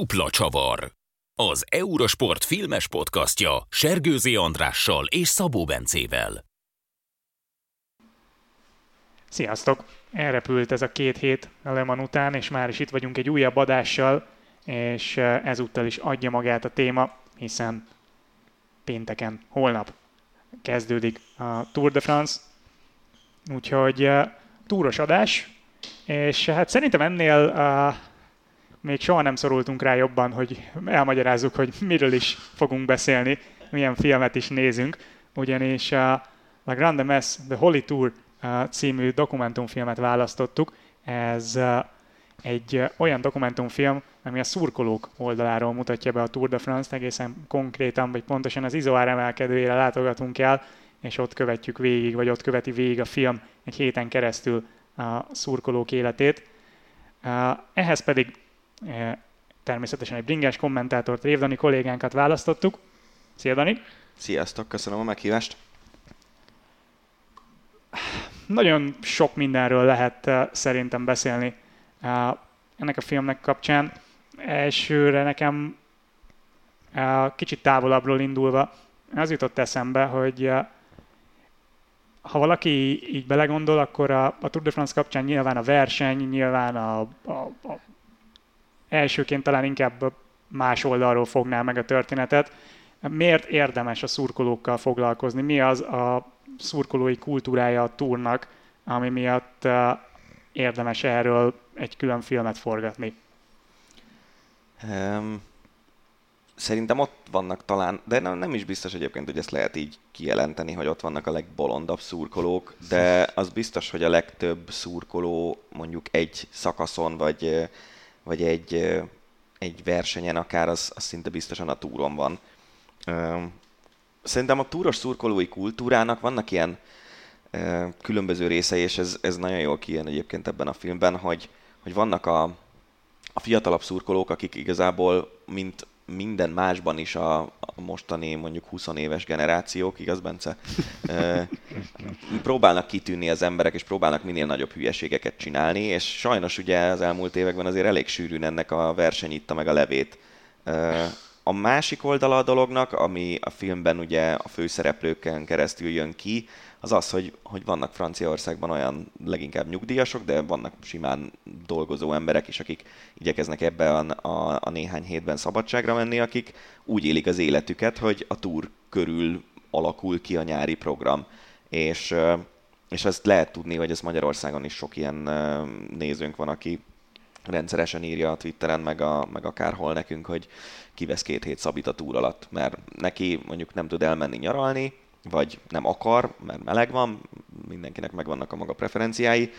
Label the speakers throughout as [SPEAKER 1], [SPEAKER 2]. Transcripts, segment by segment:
[SPEAKER 1] Dupla csavar. Az Eurosport filmes podcastja Sergőzi Andrással és Szabó Bencével.
[SPEAKER 2] Sziasztok! Elrepült ez a két hét Leman után, és már is itt vagyunk egy újabb adással, és ezúttal is adja magát a téma, hiszen pénteken, holnap kezdődik a Tour de France, úgyhogy túros adás, és hát szerintem ennél uh, még soha nem szorultunk rá jobban, hogy elmagyarázzuk, hogy miről is fogunk beszélni, milyen filmet is nézünk, ugyanis a uh, La Grande Messe, The Holy Tour uh, című dokumentumfilmet választottuk. Ez uh, egy olyan dokumentumfilm, ami a szurkolók oldaláról mutatja be a Tour de France-t, egészen konkrétan, vagy pontosan az izoár emelkedőjére látogatunk el, és ott követjük végig, vagy ott követi végig a film egy héten keresztül a szurkolók életét. Ehhez pedig természetesen egy bringás kommentátort, Révdani kollégánkat választottuk. Szia Dani!
[SPEAKER 3] Sziasztok, köszönöm a meghívást!
[SPEAKER 2] Nagyon sok mindenről lehet szerintem beszélni ennek a filmnek kapcsán. Elsőre nekem kicsit távolabbról indulva az jutott eszembe, hogy ha valaki így belegondol, akkor a, a Tour de France kapcsán nyilván a verseny, nyilván a, a, a elsőként talán inkább más oldalról fogná meg a történetet. Miért érdemes a szurkolókkal foglalkozni? Mi az a szurkolói kultúrája a túrnak, ami miatt érdemes erről egy külön filmet forgatni?
[SPEAKER 3] Um, szerintem ott vannak talán, de nem, nem is biztos egyébként, hogy ezt lehet így kijelenteni, hogy ott vannak a legbolondabb szurkolók, de az biztos, hogy a legtöbb szurkoló mondjuk egy szakaszon, vagy, vagy egy, egy versenyen akár, az, az szinte biztosan a túron van. Szerintem a túros szurkolói kultúrának vannak ilyen különböző részei, és ez, ez nagyon jól kijön egyébként ebben a filmben, hogy, hogy vannak a, a fiatalabb szurkolók, akik igazából, mint minden másban is a, a mostani mondjuk 20 éves generációk, igaz Bence? próbálnak kitűnni az emberek, és próbálnak minél nagyobb hülyeségeket csinálni, és sajnos ugye az elmúlt években azért elég sűrűn ennek a verseny itta meg a levét. A másik oldala a dolognak, ami a filmben ugye a főszereplőken keresztül jön ki, az az, hogy, hogy vannak Franciaországban olyan leginkább nyugdíjasok, de vannak simán dolgozó emberek is, akik igyekeznek ebbe a, a, a néhány hétben szabadságra menni, akik úgy élik az életüket, hogy a túr körül alakul ki a nyári program. És, és ezt lehet tudni, hogy ez Magyarországon is sok ilyen nézőnk van, aki rendszeresen írja a Twitteren, meg, a, meg akárhol nekünk, hogy kivesz két hét szabít a túr alatt, mert neki mondjuk nem tud elmenni nyaralni, vagy nem akar, mert meleg van, mindenkinek megvannak a maga preferenciái,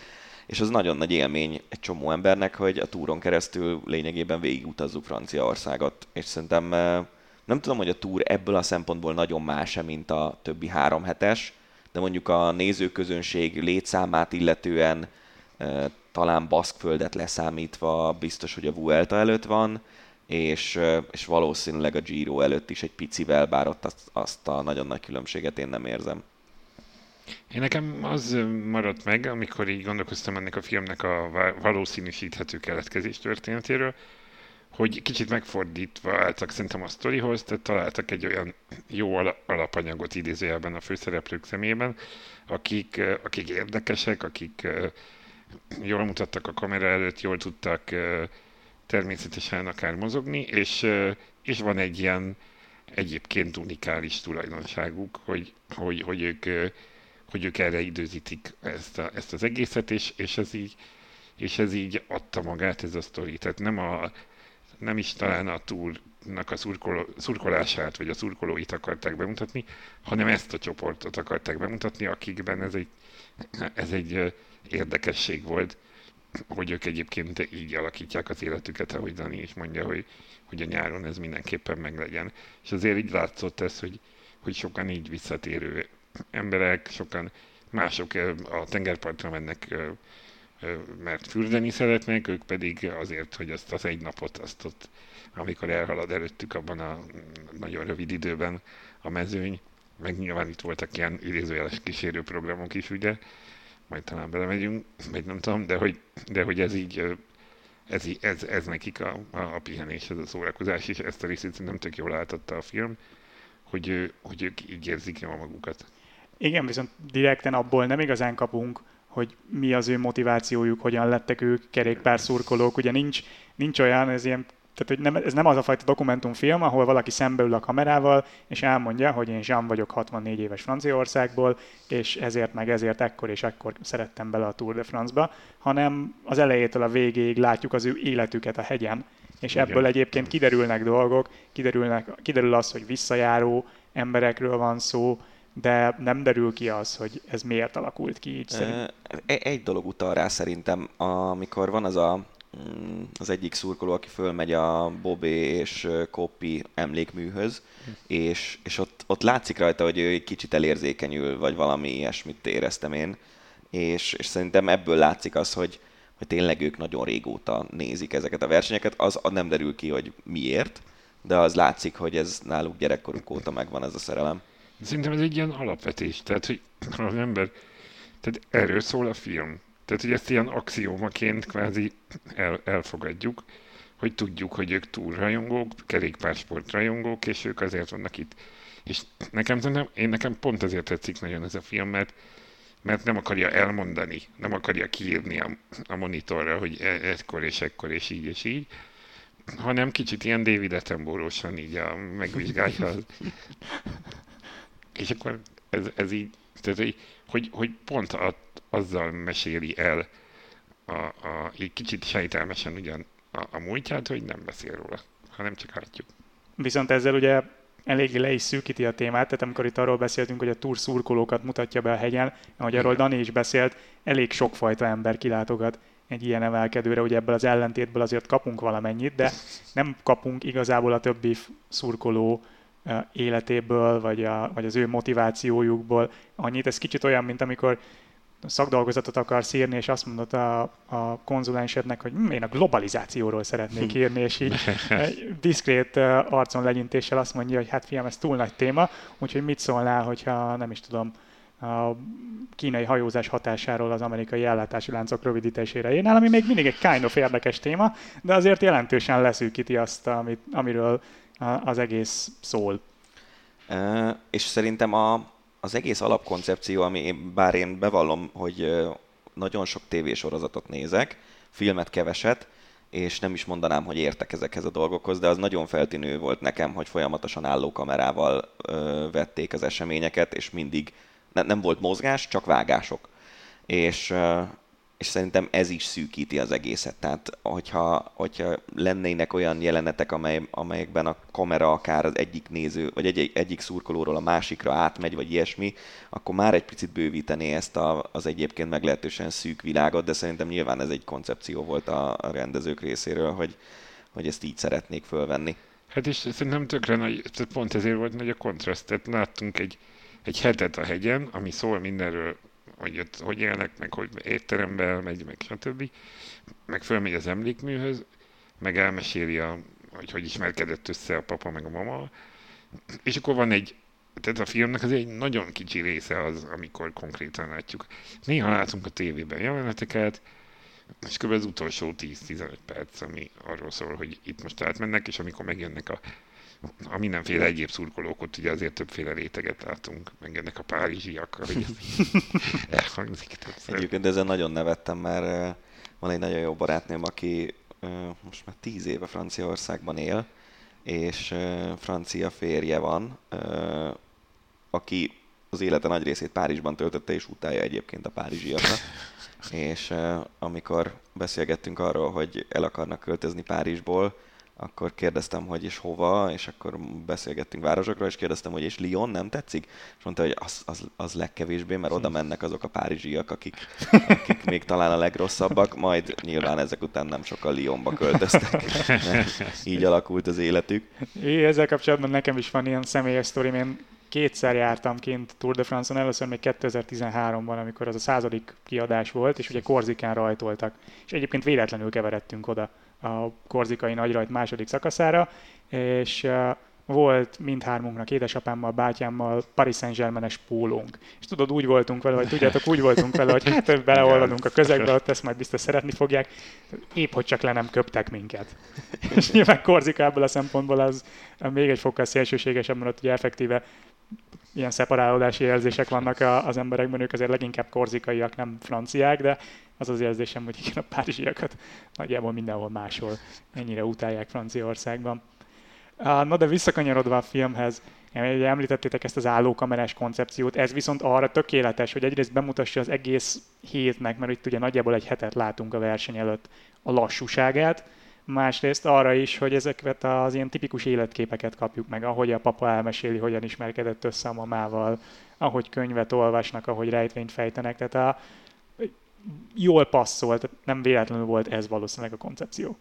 [SPEAKER 3] és az nagyon nagy élmény egy csomó embernek, hogy a túron keresztül lényegében végigutazzuk Franciaországot, és szerintem eh, nem tudom, hogy a túr ebből a szempontból nagyon más mint a többi három hetes, de mondjuk a nézőközönség létszámát illetően eh, talán Baszkföldet leszámítva biztos, hogy a Vuelta előtt van, és, és valószínűleg a Giro előtt is egy picivel, bár ott azt, azt a nagyon nagy különbséget én nem érzem.
[SPEAKER 4] Én nekem az maradt meg, amikor így gondolkoztam ennek a filmnek a valószínűsíthető keletkezés történetéről, hogy kicsit megfordítva álltak szerintem a sztorihoz, tehát találtak egy olyan jó alapanyagot idézőjelben a főszereplők szemében, akik, akik érdekesek, akik jól mutattak a kamera előtt, jól tudtak természetesen akár mozogni, és, és van egy ilyen egyébként unikális tulajdonságuk, hogy, hogy, hogy, ők, hogy ők erre időzítik ezt, a, ezt az egészet, és, és, ez így, és ez így adta magát ez a sztori. Tehát nem, a, nem is talán a túlnak a szurkoló, szurkolását, vagy a szurkolóit akarták bemutatni, hanem ezt a csoportot akarták bemutatni, akikben ez egy, ez egy érdekesség volt hogy ők egyébként így alakítják az életüket, ahogy Dani is mondja, hogy, hogy a nyáron ez mindenképpen meglegyen. És azért így látszott ez, hogy, hogy sokan így visszatérő emberek, sokan mások a tengerpartra mennek, mert fürdeni szeretnek, ők pedig azért, hogy azt az egy napot, azt ott, amikor elhalad előttük abban a nagyon rövid időben a mezőny, meg nyilván itt voltak ilyen idézőjeles kísérőprogramok is, ugye, majd talán belemegyünk, vagy nem tudom, de hogy, de hogy ez így ez, ez, ez nekik a, a, a pihenés, ez a szórakozás, és ezt a részét nem tök jól átadta a film, hogy, hogy ők így érzik jól magukat.
[SPEAKER 2] Igen, viszont direkten abból nem igazán kapunk, hogy mi az ő motivációjuk, hogyan lettek ők kerékpár szurkolók. Ugye nincs, nincs olyan, ez ilyen tehát, hogy nem, ez nem az a fajta dokumentumfilm, ahol valaki szembeül a kamerával, és elmondja, hogy én Jean vagyok 64 éves Franciaországból, és ezért meg ezért ekkor és ekkor szerettem bele a Tour de France-ba, hanem az elejétől a végéig látjuk az ő életüket a hegyen, és Igen. ebből egyébként kiderülnek dolgok, kiderülnek, kiderül az, hogy visszajáró emberekről van szó, de nem derül ki az, hogy ez miért alakult ki így szerint.
[SPEAKER 3] Egy dolog utal rá szerintem, amikor van az a az egyik szurkoló, aki fölmegy a Bobé és Koppi emlékműhöz, és, és ott, ott látszik rajta, hogy ő egy kicsit elérzékenyül, vagy valami ilyesmit éreztem én, és, és szerintem ebből látszik az, hogy, hogy tényleg ők nagyon régóta nézik ezeket a versenyeket, az nem derül ki, hogy miért, de az látszik, hogy ez náluk gyerekkoruk óta megvan ez a szerelem.
[SPEAKER 4] Szerintem ez egy ilyen alapvetés, tehát hogy az ember, tehát erről szól a film. Tehát, hogy ezt ilyen axiómaként kvázi el, elfogadjuk, hogy tudjuk, hogy ők túlrajongók, kerékpársport rajongók, és ők azért vannak itt. És nekem szerintem, én nekem pont azért tetszik nagyon ez a film, mert, mert nem akarja elmondani, nem akarja kiírni a, a monitorra, hogy e, ekkor és ekkor és így és így, hanem kicsit ilyen David Attenborough-san így a, megvizsgálja. és akkor ez, ez így, tehát, hogy, hogy pont a, azzal meséli el a, a, egy kicsit sejtelmesen ugyan a, a múltját, hogy nem beszél róla, hanem csak látjuk.
[SPEAKER 2] Viszont ezzel ugye eléggé le is szűkíti a témát, tehát amikor itt arról beszéltünk, hogy a túr szurkolókat mutatja be a hegyen, ahogy arról Dani is beszélt, elég sokfajta ember kilátogat egy ilyen emelkedőre, ugye ebből az ellentétből azért kapunk valamennyit, de nem kapunk igazából a többi szurkoló életéből, vagy, a, vagy az ő motivációjukból annyit. Ez kicsit olyan, mint amikor szakdolgozatot akarsz írni, és azt mondod a, a konzulensednek, hogy hm, én a globalizációról szeretnék írni, és így diszkrét arcon legyintéssel azt mondja, hogy hát fiam, ez túl nagy téma, úgyhogy mit szólnál, hogyha nem is tudom, a kínai hajózás hatásáról az amerikai ellátási láncok rövidítésére írnál, ami még mindig egy kind of érdekes téma, de azért jelentősen leszűkíti azt, amit, amiről az egész szól.
[SPEAKER 3] Uh, és szerintem a, az egész alapkoncepció, ami bár én bevallom, hogy nagyon sok tévésorozatot nézek, filmet keveset, és nem is mondanám, hogy értek ezekhez a dolgokhoz, de az nagyon feltűnő volt nekem, hogy folyamatosan álló kamerával ö, vették az eseményeket, és mindig ne, nem volt mozgás, csak vágások. És, ö, és szerintem ez is szűkíti az egészet. Tehát, hogyha, hogyha lennének olyan jelenetek, amely, amelyekben a kamera akár az egyik néző, vagy egy, egyik szurkolóról a másikra átmegy, vagy ilyesmi, akkor már egy picit bővítené ezt a, az egyébként meglehetősen szűk világot, de szerintem nyilván ez egy koncepció volt a, a rendezők részéről, hogy, hogy ezt így szeretnék fölvenni.
[SPEAKER 4] Hát és szerintem tökre nagy, pont ezért volt nagy a kontraszt. Tehát láttunk egy, egy hetet a hegyen, ami szól mindenről, hogy ott hogy élnek, meg hogy étterembe elmegy, meg stb. Meg fölmegy az emlékműhöz, meg elmeséli, a, hogy hogy ismerkedett össze a papa meg a mama. És akkor van egy, tehát a filmnek az egy nagyon kicsi része az, amikor konkrétan látjuk. Néha látunk a tévében jeleneteket, és kb. az utolsó 10-15 perc, ami arról szól, hogy itt most átmennek, és amikor megjönnek a a mindenféle egyéb szurkolók, ugye azért többféle réteget látunk, meg ennek a párizsiak, hogy elhangzik
[SPEAKER 3] többször. Egyébként ezen nagyon nevettem, mert van egy nagyon jó barátnőm, aki most már tíz éve Franciaországban él, és francia férje van, aki az élete nagy részét Párizsban töltötte, és utálja egyébként a párizsiakat. és amikor beszélgettünk arról, hogy el akarnak költözni Párizsból, akkor kérdeztem, hogy és hova, és akkor beszélgettünk városokról, és kérdeztem, hogy és Lyon nem tetszik? És mondta, hogy az, az, az legkevésbé, mert oda mennek azok a párizsiak, akik, akik még talán a legrosszabbak, majd nyilván ezek után nem sokkal Lyonba költöztek. Így alakult az életük.
[SPEAKER 2] É, ezzel kapcsolatban nekem is van ilyen személyes sztorim. Én kétszer jártam kint Tour de France-on, először még 2013-ban, amikor az a századik kiadás volt, és ugye Korzikán rajtoltak. És egyébként véletlenül keveredtünk oda a korzikai nagyrajt második szakaszára, és volt mindhármunknak, édesapámmal, bátyámmal Paris Saint-Germain-es pólónk. És tudod, úgy voltunk vele, vagy tudjátok, úgy voltunk vele, hogy hát beleolladunk a közegbe, ott ezt majd biztos szeretni fogják, épp hogy csak le nem köptek minket. És nyilván Korzikából a szempontból az még egy fokkal szélsőségesebb, mert ugye effektíve ilyen szeparálódási érzések vannak az emberekben, ők azért leginkább korzikaiak, nem franciák, de az az érzésem, hogy igen, a párizsiakat nagyjából mindenhol máshol ennyire utálják Franciaországban. Na de visszakanyarodva a filmhez, említettétek ezt az állókamerás koncepciót, ez viszont arra tökéletes, hogy egyrészt bemutassa az egész hétnek, mert itt ugye nagyjából egy hetet látunk a verseny előtt a lassúságát, másrészt arra is, hogy ezeket az ilyen tipikus életképeket kapjuk meg, ahogy a papa elmeséli, hogyan ismerkedett össze a mamával, ahogy könyvet olvasnak, ahogy rejtvényt fejtenek, tehát a, jól passzolt, nem véletlenül volt ez valószínűleg a koncepció.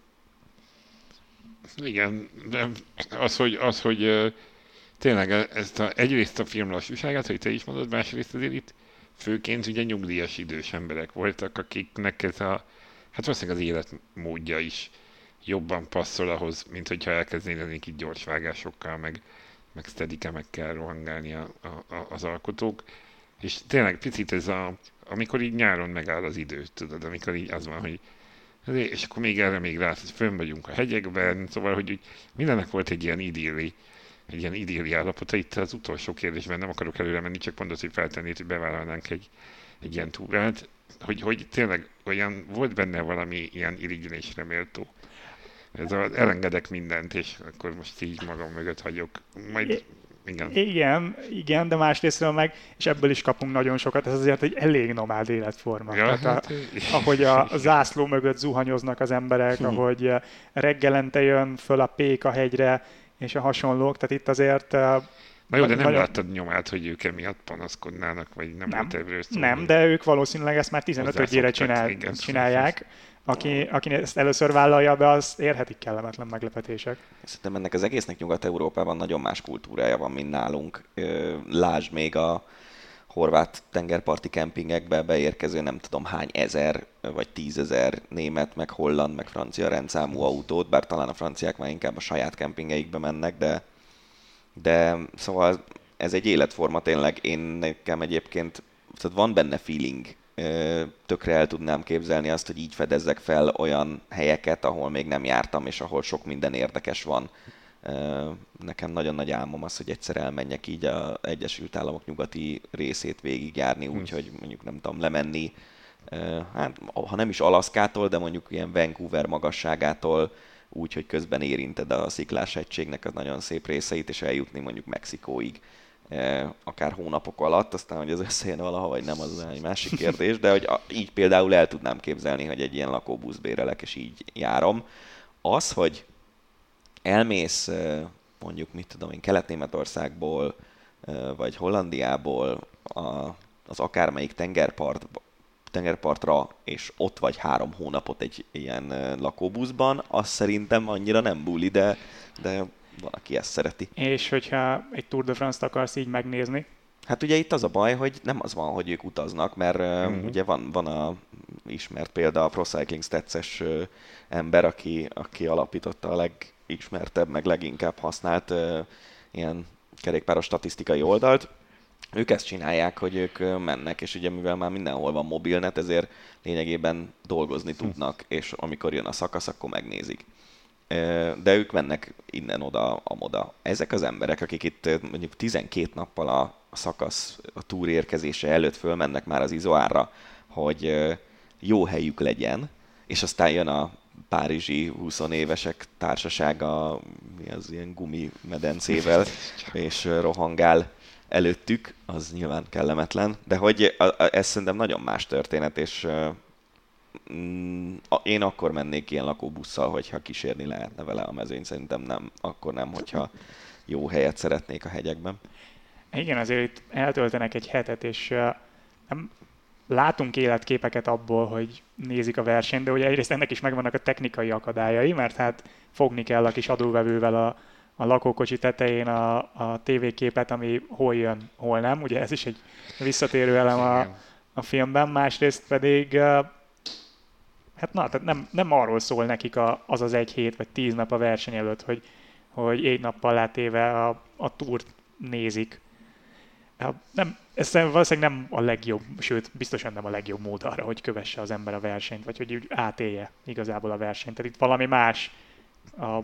[SPEAKER 4] Igen, de az, hogy, az, hogy tényleg ezt a, egyrészt a film lassúságát, hogy te is mondod, másrészt azért itt főként ugye nyugdíjas idős emberek voltak, akiknek ez a, hát valószínűleg az életmódja is jobban passzol ahhoz, mint hogyha elkezdenének itt gyors vágásokkal, meg, meg steadicamekkel rohangálni a, a, a, az alkotók. És tényleg picit ez a, amikor így nyáron megáll az idő, tudod, amikor így az van, hogy és akkor még erre még rá, hogy fönn vagyunk a hegyekben, szóval, hogy úgy mindennek volt egy ilyen idilli, egy ilyen idilli állapota. Itt az utolsó kérdésben nem akarok előre menni, csak mondod, hogy feltennéd, hogy bevállalnánk egy, egy ilyen túrát, hogy, hogy tényleg olyan, volt benne valami ilyen irigyelésre méltó. Ez az elengedek mindent, és akkor most így magam mögött hagyok. Majd igen.
[SPEAKER 2] Igen, igen, de másrésztről meg, és ebből is kapunk nagyon sokat, ez azért egy elég nomád életforma. Ja, Tehát hát, a, ahogy a zászló mögött zuhanyoznak az emberek, hm. ahogy eh, reggelente jön föl a pék a hegyre, és a hasonlók, tehát itt azért
[SPEAKER 4] eh, Na jó, de nem nagyon... láttad nyomát, hogy ők emiatt panaszkodnának, vagy nem,
[SPEAKER 2] nem Nem, de ők valószínűleg ezt már 15-ödjére csinál, csinálják aki, aki ezt először vállalja be, az érhetik kellemetlen meglepetések.
[SPEAKER 3] Szerintem ennek az egésznek Nyugat-Európában nagyon más kultúrája van, mint nálunk. Lásd még a horvát tengerparti kempingekbe beérkező nem tudom hány ezer vagy tízezer német, meg holland, meg francia rendszámú autót, bár talán a franciák már inkább a saját kempingeikbe mennek, de, de szóval ez egy életforma tényleg. Én nekem egyébként, tehát van benne feeling tökre el tudnám képzelni azt, hogy így fedezzek fel olyan helyeket, ahol még nem jártam, és ahol sok minden érdekes van. Nekem nagyon nagy álmom az, hogy egyszer elmenjek így az Egyesült Államok nyugati részét végigjárni, hm. úgyhogy mondjuk nem tudom, lemenni, hát ha nem is Alaszkától, de mondjuk ilyen Vancouver magasságától, úgy, hogy közben érinted a sziklás egységnek a nagyon szép részeit, és eljutni mondjuk Mexikóig akár hónapok alatt, aztán hogy ez összejön valaha, vagy nem, az egy másik kérdés, de hogy így például el tudnám képzelni, hogy egy ilyen lakóbusz bérelek, és így járom. Az, hogy elmész mondjuk, mit tudom én, Kelet-Németországból, vagy Hollandiából a, az akármelyik tengerpart, tengerpartra, és ott vagy három hónapot egy ilyen lakóbuszban, az szerintem annyira nem buli, de, de van, aki ezt szereti.
[SPEAKER 2] És hogyha egy Tour de France-t akarsz így megnézni?
[SPEAKER 3] Hát ugye itt az a baj, hogy nem az van, hogy ők utaznak, mert mm-hmm. ugye van, van a ismert példa a Pro Cycling Stats-es ember, aki, aki alapította a legismertebb, meg leginkább használt uh, ilyen kerékpáros statisztikai oldalt. Ők ezt csinálják, hogy ők mennek, és ugye mivel már mindenhol van mobilnet, ezért lényegében dolgozni hm. tudnak, és amikor jön a szakasz, akkor megnézik de ők mennek innen-oda, amoda. Ezek az emberek, akik itt mondjuk 12 nappal a, szakasz, a túr érkezése előtt fölmennek már az izoárra, hogy jó helyük legyen, és aztán jön a párizsi 20 évesek társasága, mi az ilyen gumimedencével, és rohangál előttük, az nyilván kellemetlen, de hogy ez szerintem nagyon más történet, és Mm, én akkor mennék ilyen lakóbusszal, hogyha kísérni lehetne vele a mezőny, szerintem nem, akkor nem, hogyha jó helyet szeretnék a hegyekben.
[SPEAKER 2] Igen, azért itt eltöltenek egy hetet, és nem, látunk életképeket abból, hogy nézik a versenyt, de ugye egyrészt ennek is megvannak a technikai akadályai, mert hát fogni kell a kis adóvevővel a, a lakókocsi tetején a, a tévéképet, ami hol jön, hol nem. Ugye ez is egy visszatérő elem a, a filmben, másrészt pedig hát na, tehát nem, nem arról szól nekik a, az az egy hét vagy tíz nap a verseny előtt, hogy hogy egy nappal látéve a, a túrt nézik. Nem, ez valószínűleg nem a legjobb, sőt, biztosan nem a legjobb mód arra, hogy kövesse az ember a versenyt, vagy hogy úgy átélje igazából a versenyt. Tehát itt valami más a,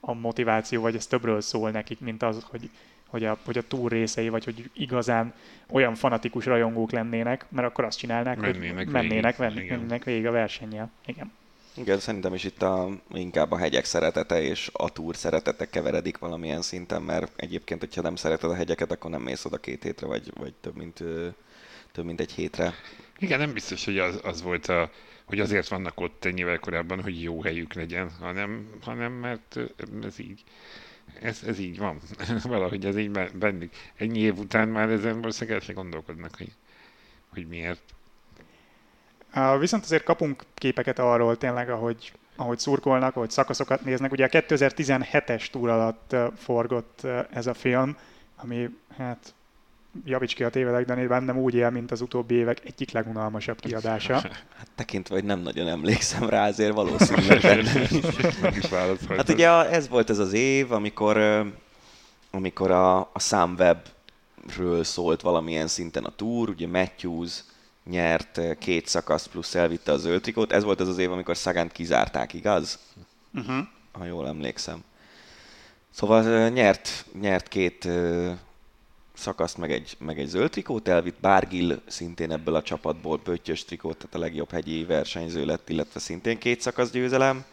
[SPEAKER 2] a motiváció, vagy ez többről szól nekik, mint az, hogy, hogy a, hogy a túr részei, vagy hogy igazán olyan fanatikus rajongók lennének, mert akkor azt csinálnák,
[SPEAKER 4] mennének
[SPEAKER 2] hogy mennének, végig. mennének, mennének végig a versennyel. Igen.
[SPEAKER 3] Igen, szerintem is itt a, inkább a hegyek szeretete és a túr szeretete keveredik valamilyen szinten, mert egyébként, hogyha nem szereted a hegyeket, akkor nem mész oda két hétre, vagy, vagy több, mint, több mint egy hétre.
[SPEAKER 4] Igen, nem biztos, hogy az, az volt a, hogy azért vannak ott ennyivel korábban, hogy jó helyük legyen, hanem, hanem mert ez így, ez, ez így van. Valahogy ez így bennük. Ennyi év után már ezen valószínűleg el se gondolkodnak, hogy, hogy miért.
[SPEAKER 2] Viszont azért kapunk képeket arról tényleg, ahogy, ahogy szurkolnak, ahogy szakaszokat néznek. Ugye a 2017-es túr alatt forgott ez a film, ami hát javíts ki a tévedek, de bennem úgy él, mint az utóbbi évek egyik legunalmasabb kiadása.
[SPEAKER 3] Hát tekintve, hogy nem nagyon emlékszem rá, azért valószínűleg bennem is. hát ugye ez volt ez az év, amikor, amikor a, a Sunweb-ről szólt valamilyen szinten a túr, ugye Matthews nyert két szakasz plusz elvitte a zöld trikót. Ez volt az az év, amikor Szagant kizárták, igaz? Uh-huh. Ha jól emlékszem. Szóval nyert, nyert két szakaszt, meg egy, meg egy zöld trikót elvitt. Bárgil szintén ebből a csapatból pöttyös trikót, tehát a legjobb hegyi versenyző lett, illetve szintén két szakasz győzelem.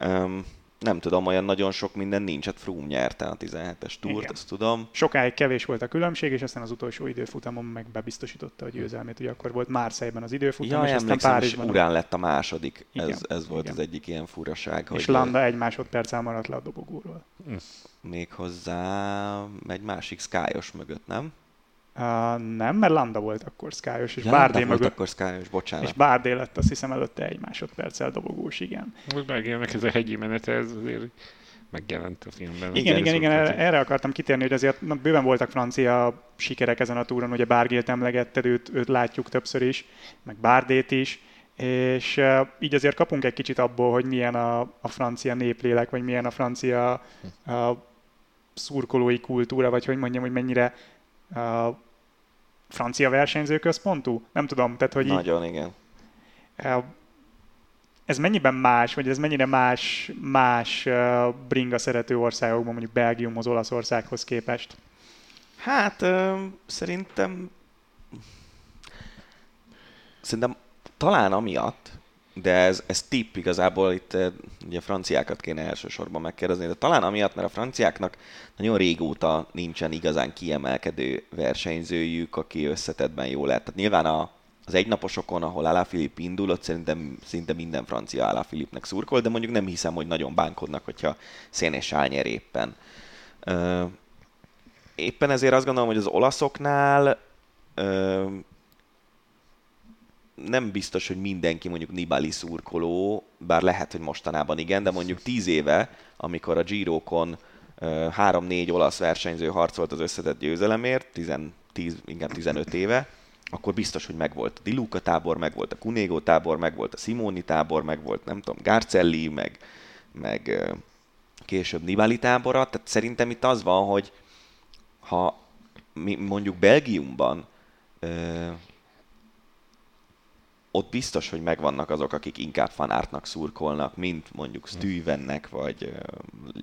[SPEAKER 3] Um, nem tudom, olyan nagyon sok minden nincs. Hát Froome nyerte a 17-es túrt, azt tudom.
[SPEAKER 2] Sokáig kevés volt a különbség, és aztán az utolsó időfutamon meg bebiztosította a győzelmét. Ugye akkor volt Marseille-ben az időfutam,
[SPEAKER 3] ja,
[SPEAKER 2] és aztán Párizsban.
[SPEAKER 3] urán lett a második. Igen, ez, ez volt igen. az egyik ilyen furaság. És
[SPEAKER 2] hogy Landa egy másodperccel maradt le a dobogóról.
[SPEAKER 3] Hm. Még hozzá egy másik skyos mögött, nem?
[SPEAKER 2] Uh, nem, mert Landa volt akkor Skyos, és
[SPEAKER 3] ja,
[SPEAKER 2] Bárdé
[SPEAKER 3] mögött. akkor Skyos, bocsánat.
[SPEAKER 2] És Bárdé lett azt hiszem előtte egy másodperccel dobogós, igen.
[SPEAKER 4] Most megjelennek ez a hegyi menete, ez azért megjelent a filmben.
[SPEAKER 2] Igen, igen, igen, erre, erre akartam kitérni, hogy azért na, bőven voltak francia sikerek ezen a túron, ugye Bárgélt emlegetted, őt, őt látjuk többször is, meg Bárdét is, és uh, így azért kapunk egy kicsit abból, hogy milyen a, a francia néplélek, vagy milyen a francia uh, szurkolói kultúra, vagy hogy mondjam, hogy mennyire uh, francia versenyzőközpontú? Nem tudom, tehát hogy
[SPEAKER 3] Nagyon, így, igen.
[SPEAKER 2] Uh, ez mennyiben más, vagy ez mennyire más, más uh, bringa szerető országokban, mondjuk Belgiumhoz, Olaszországhoz képest?
[SPEAKER 3] Hát uh, szerintem szerintem talán amiatt, de ez, ez tipp igazából itt ugye a franciákat kéne elsősorban megkérdezni, de talán amiatt, mert a franciáknak nagyon régóta nincsen igazán kiemelkedő versenyzőjük, aki összetettben jó lehet. Tehát nyilván a, az egynaposokon, ahol Alaphilippe indul, ott szerintem szinte minden francia Alaphilippe-nek szurkol, de mondjuk nem hiszem, hogy nagyon bánkodnak, hogyha Szén és Sál nyer éppen. éppen ezért azt gondolom, hogy az olaszoknál nem biztos, hogy mindenki mondjuk Nibali szurkoló, bár lehet, hogy mostanában igen, de mondjuk tíz éve, amikor a Girokon három-négy olasz versenyző harcolt az összetett győzelemért, 10, 10, inkább 15 éve, akkor biztos, hogy megvolt a Diluca tábor, megvolt a Cunego tábor, megvolt a Simoni tábor, megvolt nem tudom, Garcelli, meg, meg később Nibali tábora. Tehát szerintem itt az van, hogy ha mi mondjuk Belgiumban ott biztos, hogy megvannak azok, akik inkább fanártnak szurkolnak, mint mondjuk Stüvennek, vagy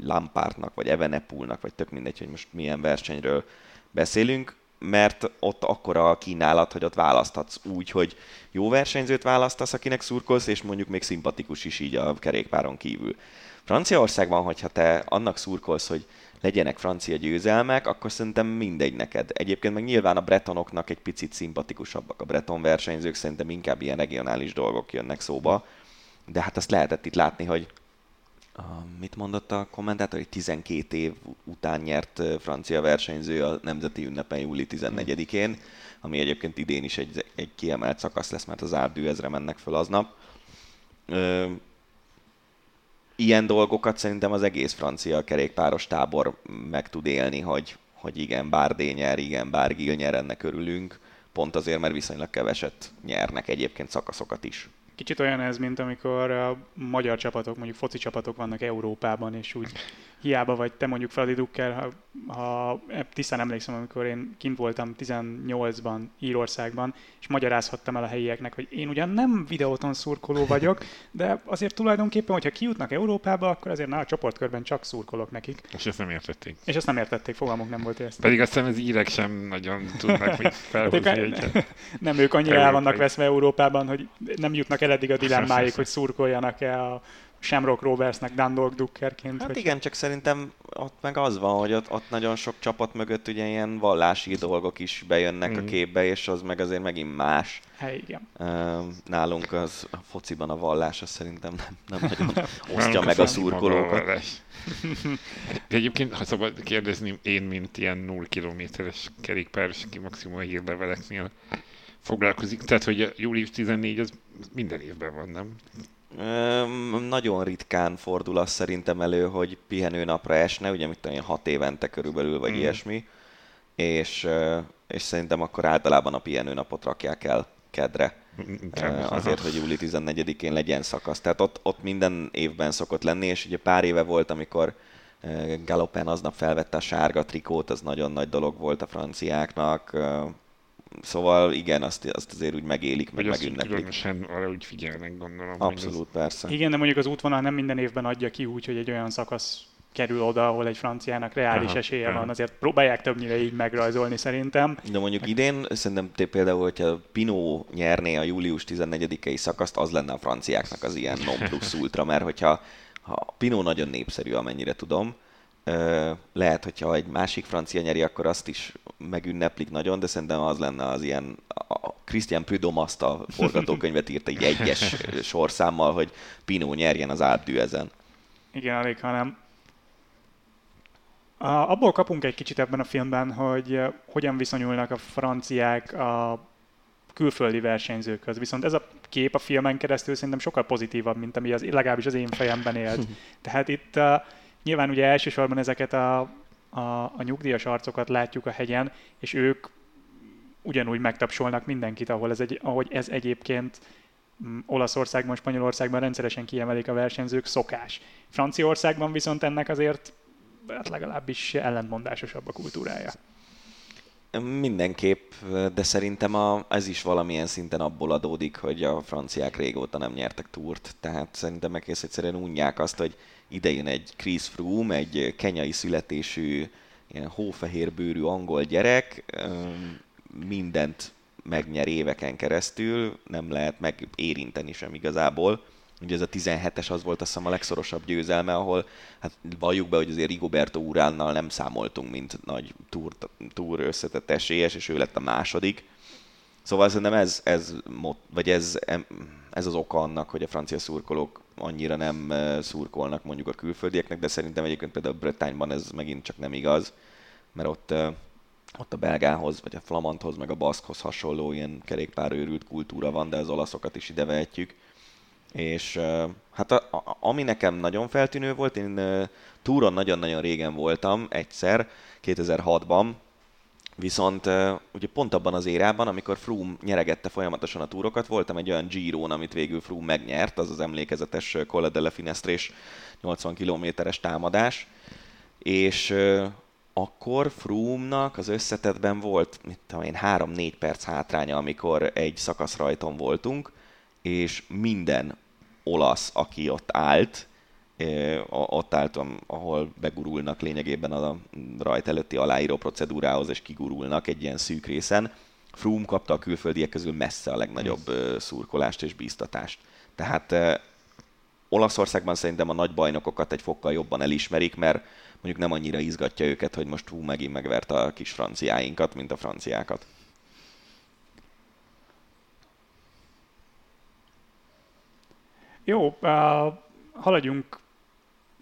[SPEAKER 3] Lampártnak, vagy Evenepulnak, vagy tök mindegy, hogy most milyen versenyről beszélünk, mert ott akkora a kínálat, hogy ott választhatsz úgy, hogy jó versenyzőt választasz, akinek szurkolsz, és mondjuk még szimpatikus is így a kerékpáron kívül. Franciaországban, hogyha te annak szurkolsz, hogy legyenek francia győzelmek, akkor szerintem mindegy neked. Egyébként meg nyilván a bretonoknak egy picit szimpatikusabbak a breton versenyzők, szerintem inkább ilyen regionális dolgok jönnek szóba. De hát azt lehetett itt látni, hogy uh, mit mondott a kommentátor, hogy 12 év után nyert francia versenyző a nemzeti ünnepen júli 14-én, ami egyébként idén is egy, egy kiemelt szakasz lesz, mert az árdű ezre mennek föl aznap. Ilyen dolgokat szerintem az egész francia kerékpáros tábor meg tud élni, hogy, hogy igen, bár D nyer, igen, bár Gil nyer, ennek örülünk, pont azért, mert viszonylag keveset nyernek egyébként szakaszokat is.
[SPEAKER 2] Kicsit olyan ez, mint amikor a magyar csapatok, mondjuk foci csapatok vannak Európában, és úgy hiába vagy te mondjuk Fradi Dukker, ha, ha tisztán emlékszem, amikor én kint voltam 18-ban Írországban, és magyarázhattam el a helyieknek, hogy én ugyan nem videóton szurkoló vagyok, de azért tulajdonképpen, hogyha kijutnak Európába, akkor azért na, a csoportkörben csak szurkolok nekik.
[SPEAKER 4] És ezt nem értették.
[SPEAKER 2] És ezt nem értették, fogalmuk nem volt ezt.
[SPEAKER 4] Pedig aztán az írek sem nagyon tudnak mit felhozni.
[SPEAKER 2] Nem, ők annyira el vannak veszve Európában, hogy nem jutnak el eddig a dilemmáig, hogy szurkoljanak-e a Shamrock Roversnek Dundalk Duckerként.
[SPEAKER 3] Hát
[SPEAKER 2] hogy...
[SPEAKER 3] igen, csak szerintem ott meg az van, hogy ott, ott nagyon sok csapat mögött ugye ilyen vallási dolgok is bejönnek mm. a képbe, és az meg azért megint más.
[SPEAKER 2] Hát igen.
[SPEAKER 3] Nálunk az a fociban a vallás, az szerintem nem, nem nagyon osztja meg a szurkolókat.
[SPEAKER 4] De egyébként, ha szabad kérdezni, én, mint ilyen 0 kilométeres kerékpáros, aki maximum a hírleveleknél foglalkozik, tehát hogy a július 14 az minden évben van, nem?
[SPEAKER 3] nagyon ritkán fordul az szerintem elő, hogy pihenőnapra esne, ugye mit tudom, hat évente körülbelül, vagy mm. ilyesmi, és, és szerintem akkor általában a pihenőnapot rakják el kedre. Mm, azért, hogy júli 14-én legyen szakasz. Tehát ott, ott minden évben szokott lenni, és ugye pár éve volt, amikor Galopen aznap felvette a sárga trikót, az nagyon nagy dolog volt a franciáknak. Szóval igen, azt, azt azért úgy megélik, meg megünneplik.
[SPEAKER 4] különösen arra úgy figyelnek, gondolom.
[SPEAKER 3] Abszolút, ez... persze.
[SPEAKER 2] Igen, de mondjuk az útvonal nem minden évben adja ki úgy, hogy egy olyan szakasz kerül oda, ahol egy franciának reális aha, esélye aha. van. Azért próbálják többnyire így megrajzolni szerintem.
[SPEAKER 3] De mondjuk idén szerintem te például, hogyha Pino nyerné a július 14-i szakaszt, az lenne a franciáknak az ilyen non plus ultra, mert hogyha ha Pino nagyon népszerű, amennyire tudom, lehet, hogyha egy másik francia nyeri, akkor azt is megünneplik nagyon, de szerintem az lenne az ilyen, a Christian Prudhomme azt a forgatókönyvet írta egy egyes sorszámmal, hogy Pino nyerjen az Alpdű ezen.
[SPEAKER 2] Igen, alig, hanem abból kapunk egy kicsit ebben a filmben, hogy hogyan viszonyulnak a franciák a külföldi versenyzőkhöz. Viszont ez a kép a filmen keresztül szerintem sokkal pozitívabb, mint ami az, legalábbis az én fejemben élt. Tehát itt uh, Nyilván ugye elsősorban ezeket a, a, a nyugdíjas arcokat látjuk a hegyen, és ők ugyanúgy megtapsolnak mindenkit, ahol ez egy, ahogy ez egyébként mm, Olaszországban, Spanyolországban rendszeresen kiemelik a versenyzők, szokás. Franciaországban viszont ennek azért hát legalábbis ellentmondásosabb a kultúrája.
[SPEAKER 3] Mindenképp, de szerintem a, ez is valamilyen szinten abból adódik, hogy a franciák régóta nem nyertek túrt. Tehát szerintem egész egyszerűen unják azt, hogy idejön egy Chris Froome, egy kenyai születésű, ilyen hófehérbőrű angol gyerek, mindent megnyer éveken keresztül, nem lehet megérinteni sem igazából. Ugye ez a 17-es az volt azt hiszem a legszorosabb győzelme, ahol hát valljuk be, hogy azért Rigoberto Uránnal nem számoltunk, mint nagy túr, túr összetett esélyes, és ő lett a második. Szóval szerintem ez, ez, vagy ez, ez az oka annak, hogy a francia szurkolók annyira nem szurkolnak mondjuk a külföldieknek, de szerintem egyébként például Bretányban ez megint csak nem igaz, mert ott, ott a belgához, vagy a flamandhoz, meg a baszkhoz hasonló ilyen kerékpárőrült kultúra van, de az olaszokat is ide vehetjük. És hát a, a, ami nekem nagyon feltűnő volt, én túron nagyon-nagyon régen voltam egyszer, 2006-ban, Viszont ugye pont abban az érában, amikor Froome nyeregette folyamatosan a túrokat, voltam egy olyan giro amit végül Froome megnyert, az az emlékezetes Colla della Finestrés 80 kilométeres támadás, és akkor Froome-nak az összetetben volt, mit tudom én, 3-4 perc hátránya, amikor egy szakaszrajton voltunk, és minden olasz, aki ott állt, ott álltam, ahol begurulnak lényegében a rajt előtti aláíró procedúrához, és kigurulnak egy ilyen szűk részen. Froome kapta a külföldiek közül messze a legnagyobb szurkolást és bíztatást. Tehát Olaszországban szerintem a nagy bajnokokat egy fokkal jobban elismerik, mert mondjuk nem annyira izgatja őket, hogy most hú, megint megvert a kis franciáinkat, mint a franciákat.
[SPEAKER 2] Jó, uh, haladjunk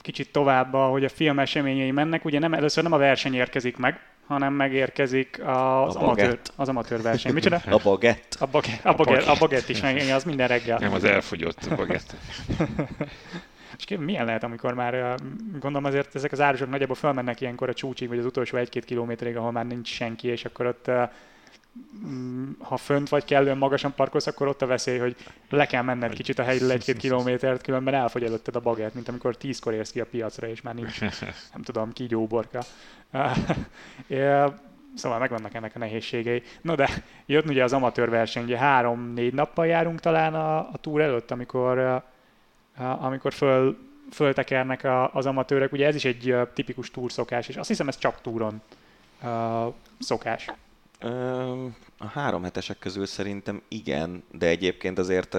[SPEAKER 2] kicsit tovább, hogy a film eseményei mennek. Ugye nem, először nem a verseny érkezik meg, hanem megérkezik az, a amatőr, az amatőr verseny. Micsoda?
[SPEAKER 3] A bagett.
[SPEAKER 2] A, bagett, a, bagett, a bagett is meg, az minden reggel.
[SPEAKER 4] Nem, az elfogyott a bagett.
[SPEAKER 2] És milyen lehet, amikor már, gondolom azért ezek az árusok nagyjából felmennek ilyenkor a csúcsig, vagy az utolsó egy-két kilométerig, ahol már nincs senki, és akkor ott ha fönt vagy kellően magasan parkolsz, akkor ott a veszély, hogy le kell menned kicsit a helyről egy-két kilométert, különben elfogy előtted a bagert, mint amikor tízkor érsz ki a piacra, és már nincs, nem tudom, kígyóborka. Szóval megvannak ennek a nehézségei. No de jött ugye az amatőr verseny, ugye három-négy nappal járunk talán a, a túr előtt, amikor, amikor föl, föltekernek a, az amatőrek. Ugye ez is egy tipikus túrszokás, és azt hiszem ez csak túron szokás.
[SPEAKER 3] A három hetesek közül szerintem igen, de egyébként azért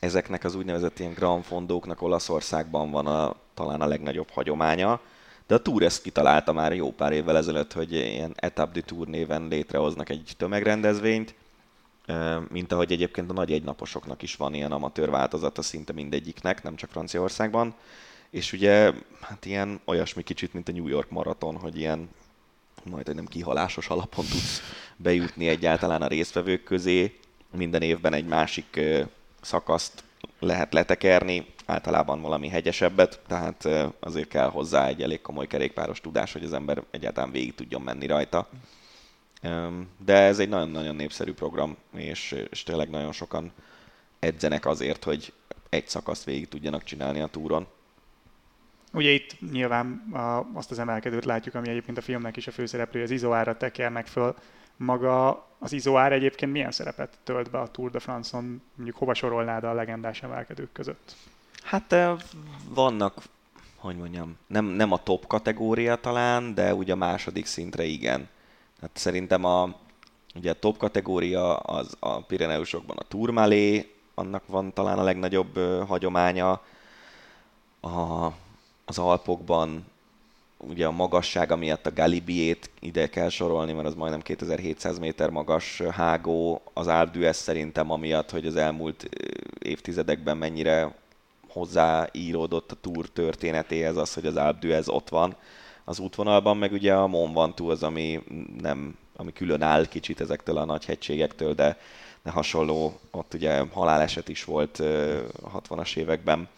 [SPEAKER 3] ezeknek az úgynevezett ilyen Grand Fondóknak Olaszországban van a, talán a legnagyobb hagyománya. De a Tour ezt kitalálta már jó pár évvel ezelőtt, hogy ilyen Etap de Tour néven létrehoznak egy tömegrendezvényt, mint ahogy egyébként a nagy egynaposoknak is van ilyen amatőr változata szinte mindegyiknek, nem csak Franciaországban. És ugye, hát ilyen olyasmi kicsit, mint a New York maraton, hogy ilyen majd, nem kihalásos alapon tudsz bejutni egyáltalán a résztvevők közé. Minden évben egy másik szakaszt lehet letekerni, általában valami hegyesebbet, tehát azért kell hozzá egy elég komoly kerékpáros tudás, hogy az ember egyáltalán végig tudjon menni rajta. De ez egy nagyon-nagyon népszerű program, és, és tényleg nagyon sokan edzenek azért, hogy egy szakaszt végig tudjanak csinálni a túron.
[SPEAKER 2] Ugye itt nyilván a, azt az emelkedőt látjuk, ami egyébként a filmnek is a főszereplő, az izoára tekernek föl. Maga az izoár egyébként milyen szerepet tölt be a Tour de France-on, mondjuk hova sorolnád a legendás emelkedők között?
[SPEAKER 3] Hát vannak, hogy mondjam, nem, nem a top kategória talán, de ugye a második szintre igen. Hát szerintem a, ugye a top kategória az a Pireneusokban a Tourmalé, annak van talán a legnagyobb ö, hagyománya. A, az Alpokban ugye a magassága miatt a Galibiét ide kell sorolni, mert az majdnem 2700 méter magas hágó, az Alpe szerintem amiatt, hogy az elmúlt évtizedekben mennyire hozzáíródott a túr történetéhez az, hogy az Alpe ott van az útvonalban, meg ugye a Mont Ventoux az, ami nem, ami külön áll kicsit ezektől a nagy hegységektől, de, de hasonló, ott ugye haláleset is volt a 60-as években.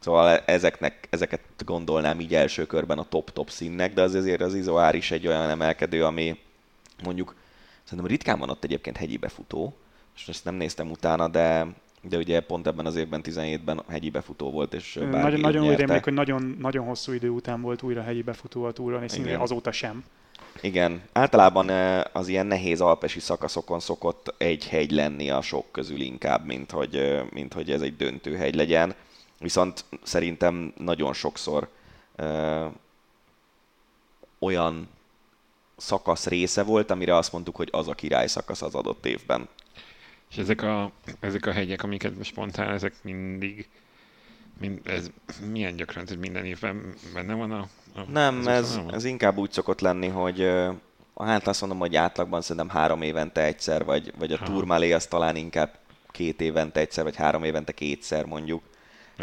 [SPEAKER 3] Szóval ezeknek, ezeket gondolnám így első körben a top-top színnek, de az azért az Izoár is egy olyan emelkedő, ami mondjuk szerintem ritkán van ott egyébként hegyi befutó, és ezt nem néztem utána, de de ugye pont ebben az évben, 17-ben hegyi befutó volt, és
[SPEAKER 2] Nagyon, nagyon úgy rémlik, hogy nagyon, nagyon hosszú idő után volt újra hegyi befutó a túron, és szintén azóta sem.
[SPEAKER 3] Igen, általában az ilyen nehéz alpesi szakaszokon szokott egy hegy lenni a sok közül inkább, mint hogy, mint hogy ez egy döntő hegy legyen. Viszont szerintem nagyon sokszor ö, olyan szakasz része volt, amire azt mondtuk, hogy az a király szakasz az adott évben.
[SPEAKER 4] És ezek a, ezek a hegyek, amiket most mondtál, ezek mindig, mind, ez milyen gyakran, hogy minden évben benne van a... a
[SPEAKER 3] Nem, ez, ez inkább úgy szokott lenni, hogy hát azt mondom, hogy átlagban szerintem három évente egyszer, vagy, vagy a ha. Tourmalé az talán inkább két évente egyszer, vagy három évente kétszer mondjuk.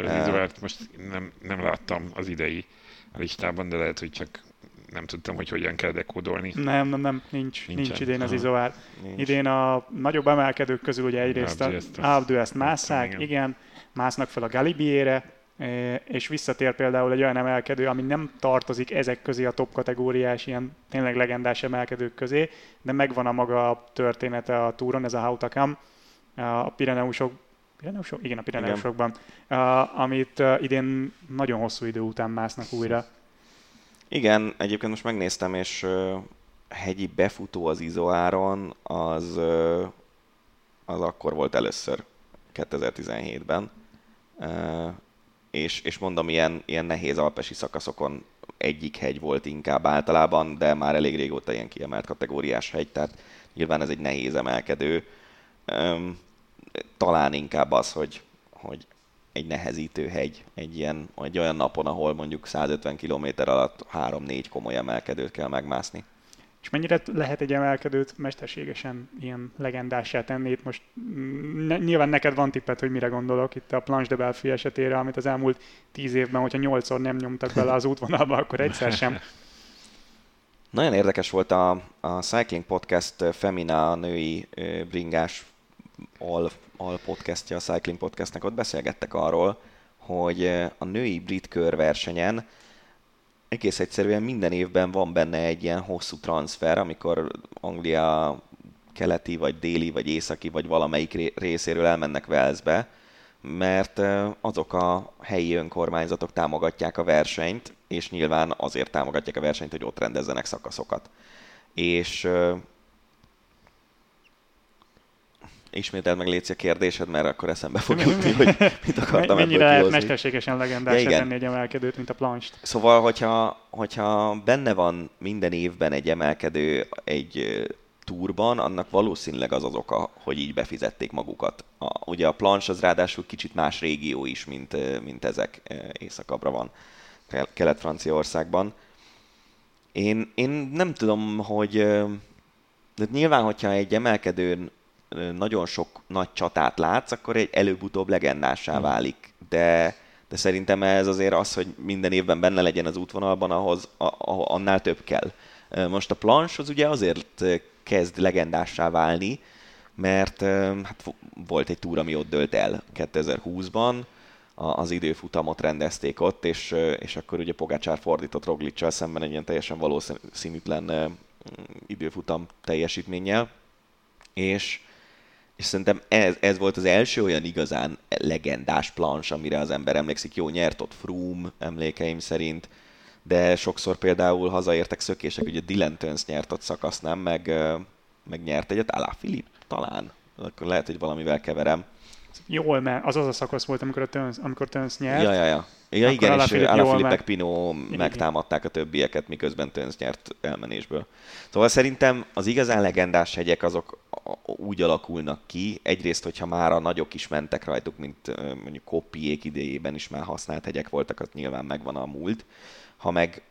[SPEAKER 4] Mert az uh, most nem, nem láttam az idei listában, de lehet, hogy csak nem tudtam, hogy hogyan kell dekódolni.
[SPEAKER 2] Nem, nem, nem, nincs, nincs, nincs idén az izoár. Idén a nagyobb emelkedők közül ugye egyrészt a Alpe ezt másszák, igen. igen, másznak fel a Galibiére, e, és visszatér például egy olyan emelkedő, ami nem tartozik ezek közé a top kategóriás, ilyen tényleg legendás emelkedők közé, de megvan a maga története a túron, ez a Hautakam, a Pireneusok Pireneusok? Igen, a Pireneusokban, uh, amit uh, idén nagyon hosszú idő után másznak újra.
[SPEAKER 3] Igen, egyébként most megnéztem, és uh, hegyi befutó az izoáron, az, uh, az akkor volt először, 2017-ben. Uh, és, és mondom, ilyen, ilyen nehéz alpesi szakaszokon egyik hegy volt inkább általában, de már elég régóta ilyen kiemelt kategóriás hegy, tehát nyilván ez egy nehéz emelkedő. Um, talán inkább az, hogy, hogy egy nehezítő hegy, egy, ilyen, egy olyan napon, ahol mondjuk 150 km alatt 3-4 komoly emelkedőt kell megmászni.
[SPEAKER 2] És mennyire lehet egy emelkedőt mesterségesen ilyen legendássá tenni? Itt most ne, nyilván neked van tippet, hogy mire gondolok itt a Planche de Belfi esetére, amit az elmúlt tíz évben, hogyha nyolcszor nem nyomtak bele az útvonalba, akkor egyszer sem.
[SPEAKER 3] Nagyon érdekes volt a, a Cycling Podcast Femina, a női bringás al, al podcastja, a Cycling Podcastnek, ott beszélgettek arról, hogy eh, a női brit körversenyen egész egyszerűen minden évben van benne egy ilyen hosszú transfer, amikor Anglia keleti, vagy déli, vagy északi, vagy valamelyik részéről elmennek Velszbe, mert azok a helyi önkormányzatok támogatják a versenyt, és nyilván azért támogatják a versenyt, hogy ott rendezzenek szakaszokat. És ismételd meg Léci a kérdésed, mert akkor eszembe fog jutni, hogy mit akartam
[SPEAKER 2] Mennyire lehet mesterségesen legendás ja, tenni egy emelkedőt, mint a planst.
[SPEAKER 3] Szóval, hogyha, hogyha benne van minden évben egy emelkedő egy túrban, annak valószínűleg az az oka, hogy így befizették magukat. A, ugye a planche az ráadásul kicsit más régió is, mint, mint ezek északabbra van Kelet-Franciaországban. Én, én nem tudom, hogy de nyilván, hogyha egy emelkedőn nagyon sok nagy csatát látsz, akkor egy előbb-utóbb legendássá hmm. válik. De, de szerintem ez azért az, hogy minden évben benne legyen az útvonalban, ahhoz a, a, annál több kell. Most a plans az ugye azért kezd legendássá válni, mert hát volt egy túra, ami ott dölt el 2020-ban, az időfutamot rendezték ott, és, és akkor ugye Pogácsár fordított Roglicsal szemben egy ilyen teljesen valószínűtlen időfutam teljesítménnyel, és, és szerintem ez, ez volt az első olyan igazán legendás plans, amire az ember emlékszik. Jó, nyert ott Froome emlékeim szerint, de sokszor például hazaértek szökések, ugye Dylan Töns nyert ott szakasz, nem? Meg, meg nyert egyet, Alá Filip talán. Akkor lehet, hogy valamivel keverem.
[SPEAKER 2] Jól, mert az az a szakasz volt, amikor, a Töns, amikor Töns nyert.
[SPEAKER 3] Ja, ja, ja. Ja, igen, és Alaphilippek Pino megtámadták a többieket, miközben Töns nyert elmenésből. Szóval szerintem az igazán legendás hegyek azok úgy alakulnak ki, egyrészt, hogyha már a nagyok is mentek rajtuk, mint mondjuk Koppiék idejében is már használt hegyek voltak, az nyilván megvan a múlt. Ha meg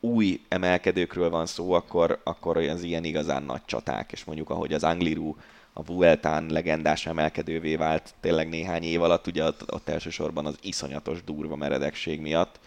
[SPEAKER 3] új emelkedőkről van szó, akkor, akkor az ilyen igazán nagy csaták, és mondjuk ahogy az Angliru a Vueltán legendás emelkedővé vált tényleg néhány év alatt, ugye ott, ott elsősorban az iszonyatos durva meredekség miatt.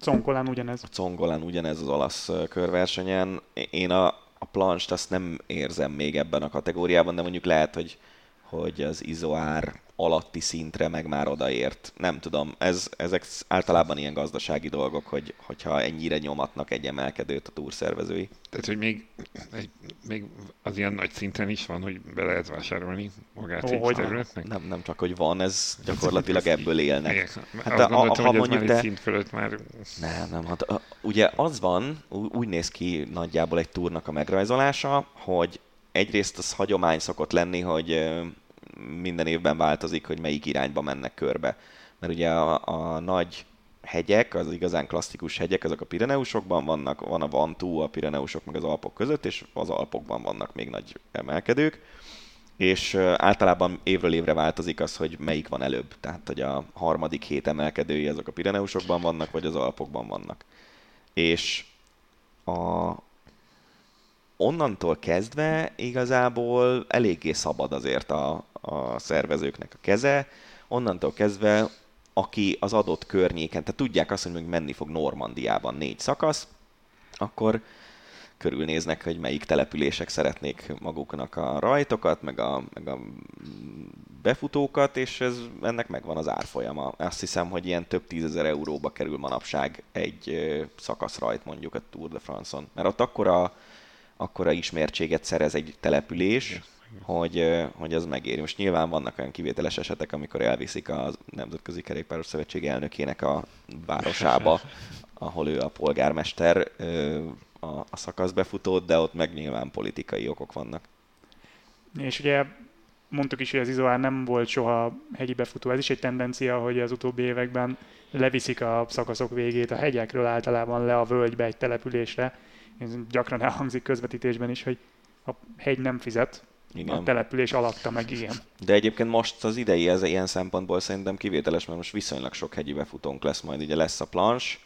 [SPEAKER 2] Congolán ugyanez.
[SPEAKER 3] Congolán ugyanez az olasz körversenyen. Én a, a planst azt nem érzem még ebben a kategóriában, de mondjuk lehet, hogy, hogy az izoár alatti szintre meg már odaért. Nem tudom, ez, ezek általában ilyen gazdasági dolgok, hogy, hogyha ennyire nyomatnak egy emelkedőt a túrszervezői.
[SPEAKER 4] Tehát, hogy még, egy, még az ilyen nagy szinten is van, hogy be lehet vásárolni magát oh, egy területnek?
[SPEAKER 3] Nem, nem csak, hogy van, ez gyakorlatilag ebből élnek.
[SPEAKER 4] Hát a, a, ha mondjuk te... szint fölött már...
[SPEAKER 3] Nem, nem, hát ugye az van, úgy néz ki nagyjából egy túrnak a megrajzolása, hogy egyrészt az hagyomány szokott lenni, hogy minden évben változik, hogy melyik irányba mennek körbe. Mert ugye a, a nagy hegyek, az igazán klasszikus hegyek, azok a Pireneusokban vannak, van a Vantú, a Pireneusok meg az Alpok között, és az Alpokban vannak még nagy emelkedők, és általában évről évre változik az, hogy melyik van előbb. Tehát, hogy a harmadik hét emelkedői azok a Pireneusokban vannak, vagy az Alpokban vannak. És a, onnantól kezdve igazából eléggé szabad azért a, a szervezőknek a keze, onnantól kezdve aki az adott környéken, tehát tudják azt, hogy még menni fog Normandiában négy szakasz, akkor körülnéznek, hogy melyik települések szeretnék maguknak a rajtokat, meg a, meg a befutókat, és ez, ennek megvan az árfolyama. Azt hiszem, hogy ilyen több tízezer euróba kerül manapság egy szakaszrajt mondjuk a Tour de France-on. Mert ott akkora, akkora ismertséget szerez egy település, hogy, hogy az megéri. Most nyilván vannak olyan kivételes esetek, amikor elviszik a Nemzetközi Kerékpáros Szövetség elnökének a városába, ahol ő a polgármester a, a szakaszbefutót, de ott meg nyilván politikai okok vannak.
[SPEAKER 2] És ugye mondtuk is, hogy az Izoár nem volt soha hegyi befutó. Ez is egy tendencia, hogy az utóbbi években leviszik a szakaszok végét a hegyekről általában le a völgybe egy településre. Ez gyakran elhangzik közvetítésben is, hogy a hegy nem fizet, igen. A település alatta meg, igen.
[SPEAKER 3] De egyébként most az idei ez ilyen szempontból szerintem kivételes, mert most viszonylag sok hegyi befutónk lesz majd. Ugye lesz a plans,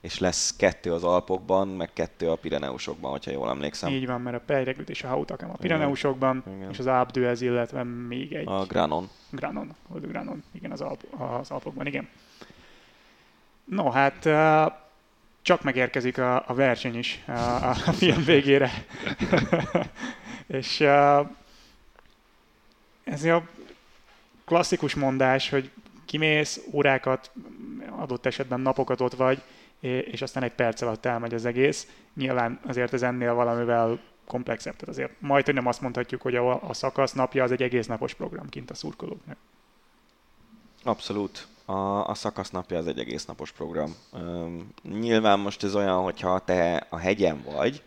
[SPEAKER 3] és lesz kettő az Alpokban, meg kettő a Pireneusokban, hogyha jól emlékszem.
[SPEAKER 2] Így van, mert a Pejregült és a Hautakam a Pireneusokban, igen. és az Abdőez, illetve még egy...
[SPEAKER 3] A Granon.
[SPEAKER 2] Granon, Granon, igen, az, Alp, az Alpokban, igen. No, hát csak megérkezik a, a verseny is a, a film végére. és uh, ez a klasszikus mondás, hogy kimész, órákat, adott esetben napokat ott vagy, és aztán egy perc alatt elmegy az egész. Nyilván azért ez ennél valamivel komplexebb. Tehát azért majd, hogy nem azt mondhatjuk, hogy a, a szakasz napja az egy egész napos program kint a szurkolóknak.
[SPEAKER 3] Abszolút. A, a szakasz napja az egy egész napos program. Üm, nyilván most ez olyan, hogyha te a hegyen vagy,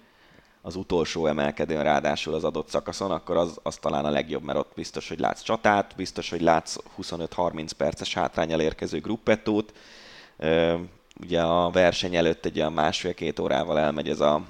[SPEAKER 3] az utolsó emelkedőn ráadásul az adott szakaszon, akkor az, az talán a legjobb, mert ott biztos, hogy látsz csatát, biztos, hogy látsz 25-30 perces hátrányal érkező gruppettót. Ugye a verseny előtt egy olyan másfél-két órával elmegy ez a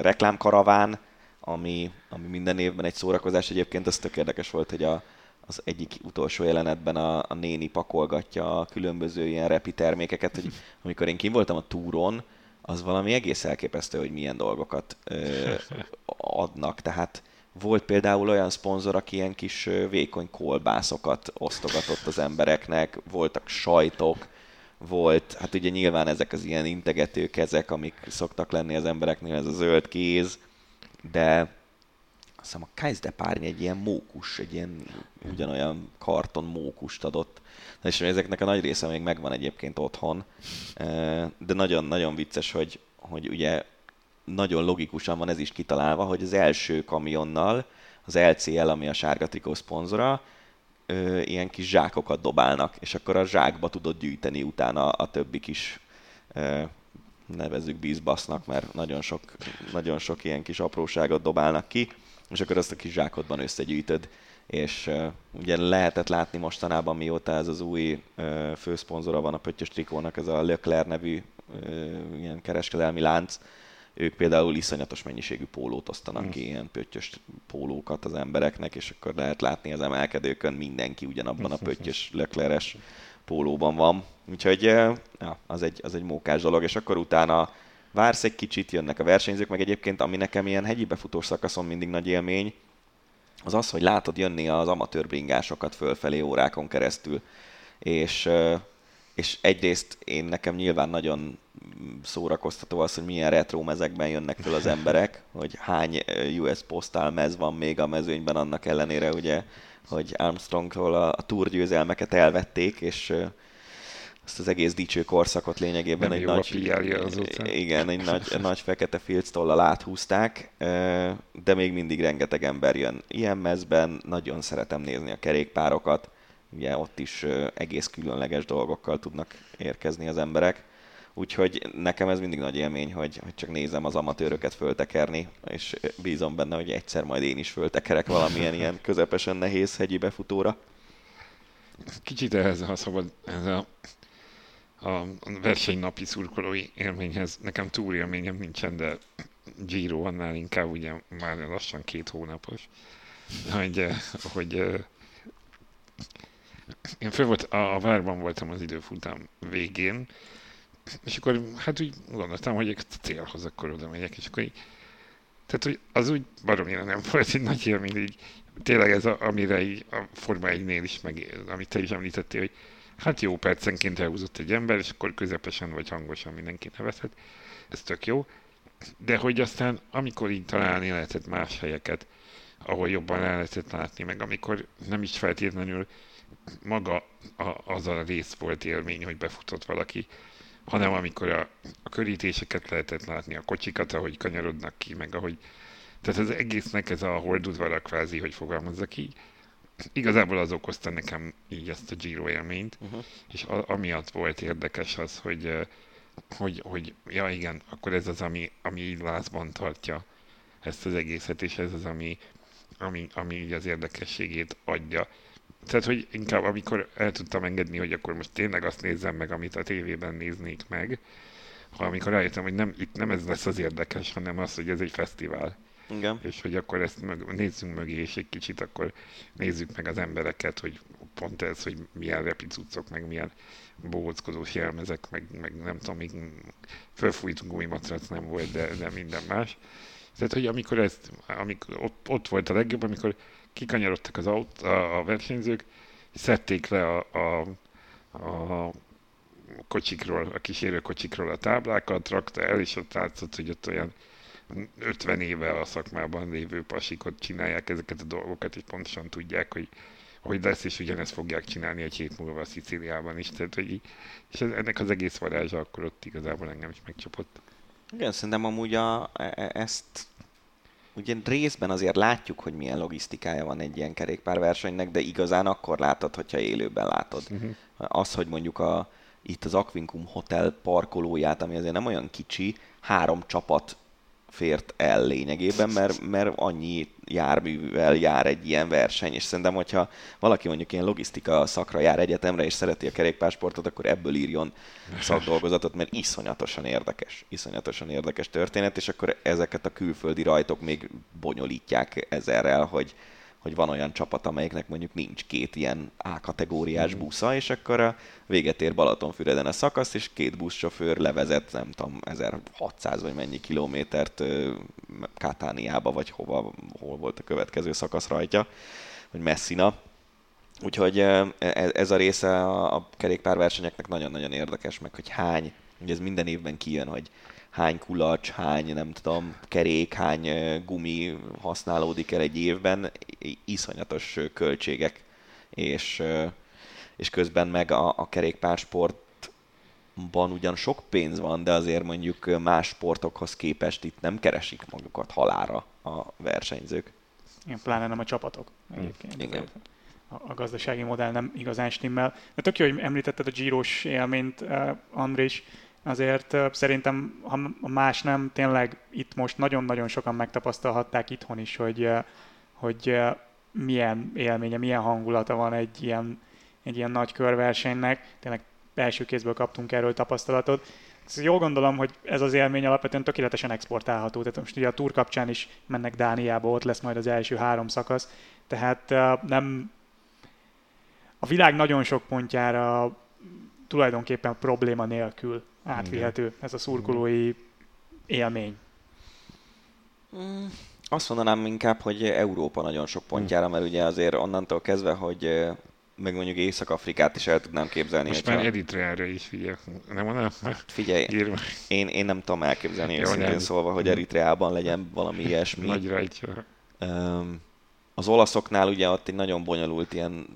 [SPEAKER 3] reklámkaraván, ami, ami minden évben egy szórakozás. Egyébként az tök érdekes volt, hogy a, az egyik utolsó jelenetben a, a néni pakolgatja a különböző ilyen repi termékeket, hogy amikor én kim voltam a túron, az valami egész elképesztő, hogy milyen dolgokat ö, adnak. Tehát volt például olyan szponzor, aki ilyen kis vékony kolbászokat osztogatott az embereknek, voltak sajtok, volt, hát ugye nyilván ezek az ilyen integető kezek, amik szoktak lenni az embereknél, ez a zöld kéz, de azt hiszem a Kaiz de Párny egy ilyen mókus, egy ilyen ugyanolyan karton mókust adott. És ezeknek a nagy része még megvan egyébként otthon, de nagyon-nagyon vicces, hogy, hogy ugye nagyon logikusan van ez is kitalálva, hogy az első kamionnal az LCL, ami a sárga trikó szponzora, ilyen kis zsákokat dobálnak, és akkor a zsákba tudod gyűjteni utána a többi kis nevezzük bízbasznak, mert nagyon sok, nagyon sok ilyen kis apróságot dobálnak ki, és akkor azt a kis zsákodban összegyűjtöd és uh, ugye lehetett látni mostanában, mióta ez az új uh, főszponzora van a Pöttyös Trikónak, ez a Leclerc nevű uh, ilyen kereskedelmi lánc, ők például iszonyatos mennyiségű pólót osztanak mm. ki, ilyen pöttyös pólókat az embereknek, és akkor lehet látni az emelkedőkön mindenki ugyanabban a pöttyös lökleres pólóban van. Úgyhogy ja, az, egy, az egy mókás dolog, és akkor utána vársz egy kicsit, jönnek a versenyzők, meg egyébként ami nekem ilyen hegyi befutós szakaszon mindig nagy élmény, az az, hogy látod jönni az amatőr bringásokat fölfelé órákon keresztül. És, és egyrészt én nekem nyilván nagyon szórakoztató az, hogy milyen retro mezekben jönnek föl az emberek, hogy hány US Postal mez van még a mezőnyben annak ellenére, ugye, hogy Armstrongtól a, a túrgyőzelmeket elvették, és ezt az egész dicső korszakot lényegében
[SPEAKER 4] Nem
[SPEAKER 3] egy nagy, igen, egy nagy, nagy fekete filctollal áthúzták, de még mindig rengeteg ember jön ilyen mezben, nagyon szeretem nézni a kerékpárokat, ugye ott is egész különleges dolgokkal tudnak érkezni az emberek. Úgyhogy nekem ez mindig nagy élmény, hogy, hogy csak nézem az amatőröket föltekerni, és bízom benne, hogy egyszer majd én is föltekerek valamilyen ilyen közepesen nehéz hegyi befutóra.
[SPEAKER 4] Kicsit ehhez, ha szabad, ez a a versenynapi szurkolói élményhez. Nekem túl élményem nincsen, de Giro annál inkább ugye már lassan két hónapos, hogy, hogy én föl volt, a, a várban voltam az időfutam végén, és akkor hát úgy gondoltam, hogy a célhoz akkor oda megyek, és akkor így, tehát hogy az úgy baromira nem volt egy nagy élmény, így tényleg ez, a, amire így a Forma 1-nél is, meg amit te is említettél, hogy Hát jó percenként elhúzott egy ember, és akkor közepesen vagy hangosan mindenki nevezhet. Ez tök jó. De hogy aztán, amikor így találni lehetett más helyeket, ahol jobban el lehetett látni, meg amikor nem is feltétlenül maga a, az a rész volt élmény, hogy befutott valaki, hanem amikor a, a körítéseket lehetett látni, a kocsikat, ahogy kanyarodnak ki, meg ahogy... Tehát az egésznek ez a holdudvara kvázi, hogy fogalmazzak így, igazából az okozta nekem így ezt a Giro élményt, uh-huh. és a, amiatt volt érdekes az, hogy, hogy, hogy ja igen, akkor ez az, ami, ami így lázban tartja ezt az egészet, és ez az, ami, ami, ami így az érdekességét adja. Tehát, hogy inkább amikor el tudtam engedni, hogy akkor most tényleg azt nézzem meg, amit a tévében néznék meg, amikor rájöttem, hogy nem, itt nem ez lesz az érdekes, hanem az, hogy ez egy fesztivál.
[SPEAKER 3] Igen.
[SPEAKER 4] És hogy akkor ezt mög, nézzünk mögé, és egy kicsit akkor nézzük meg az embereket, hogy pont ez, hogy milyen repicucok, meg milyen bóckodós jelmezek, meg, meg nem tudom, még fölfújt gumimatrac nem volt, de, de minden más. Tehát, hogy amikor ezt, amikor ott, ott volt a legjobb, amikor kikanyarodtak az aut, a, a versenyzők, szedték le a, a, a kocsikról, a kísérő kocsikról a táblákat, rakta el, és ott látszott, hogy ott olyan 50 éve a szakmában lévő pasikot csinálják ezeket a dolgokat, és pontosan tudják, hogy hogy lesz, és ugyanezt fogják csinálni egy hét múlva a Szicíliában is. Tehát, hogy és ennek az egész varázsa akkor ott igazából engem is megcsapott.
[SPEAKER 3] Igen, szerintem amúgy a, e, e, ezt ugye részben azért látjuk, hogy milyen logisztikája van egy ilyen kerékpárversenynek, de igazán akkor látod, hogyha élőben látod. Uh-huh. Az, hogy mondjuk a, itt az Aquincum Hotel parkolóját, ami azért nem olyan kicsi, három csapat fért el lényegében, mert, mert annyi járművel jár egy ilyen verseny, és szerintem, hogyha valaki mondjuk ilyen logisztika szakra jár egyetemre, és szereti a kerékpársportot, akkor ebből írjon szakdolgozatot, mert iszonyatosan érdekes, iszonyatosan érdekes történet, és akkor ezeket a külföldi rajtok még bonyolítják ezerrel, hogy, hogy van olyan csapat, amelyiknek mondjuk nincs két ilyen A-kategóriás mm. busza, és akkor a véget ér Balatonfüreden a szakasz, és két buszsofőr levezet, nem tudom, 1600 vagy mennyi kilométert Katániába, vagy hova, hol volt a következő szakasz rajta, vagy Messina. Úgyhogy e, ez a része a kerékpárversenyeknek nagyon-nagyon érdekes, meg hogy hány, ugye ez minden évben kijön, hogy hány kulacs, hány, nem tudom, kerék, hány gumi használódik el egy évben, iszonyatos költségek, és, és közben meg a, a kerékpársportban ugyan sok pénz van, de azért mondjuk más sportokhoz képest itt nem keresik magukat halára a versenyzők.
[SPEAKER 2] Igen, pláne nem a csapatok
[SPEAKER 3] egyébként. Igen.
[SPEAKER 2] A, a gazdasági modell nem igazán stimmel. De tök jó, hogy említetted a gyíros élményt, Andrés azért szerintem, ha más nem, tényleg itt most nagyon-nagyon sokan megtapasztalhatták itthon is, hogy, hogy milyen élménye, milyen hangulata van egy ilyen, egy ilyen nagy körversenynek. Tényleg első kézből kaptunk erről tapasztalatot. Szóval jól gondolom, hogy ez az élmény alapvetően tökéletesen exportálható. Tehát most ugye a túr kapcsán is mennek Dániába, ott lesz majd az első három szakasz. Tehát nem a világ nagyon sok pontjára tulajdonképpen probléma nélkül átvihető ez a szurkolói élmény.
[SPEAKER 3] Mm, azt mondanám inkább, hogy Európa nagyon sok pontjára, mert ugye azért onnantól kezdve, hogy meg mondjuk Észak-Afrikát is el tudnám képzelni.
[SPEAKER 4] Most már Eritreára is figyelj, nem mondom?
[SPEAKER 3] Hát figyelj, én, én nem tudom elképzelni Jó, őszintén nem. szólva, hogy Eritreában legyen valami ilyesmi.
[SPEAKER 4] Nagy rajtja.
[SPEAKER 3] Az olaszoknál ugye ott egy nagyon bonyolult ilyen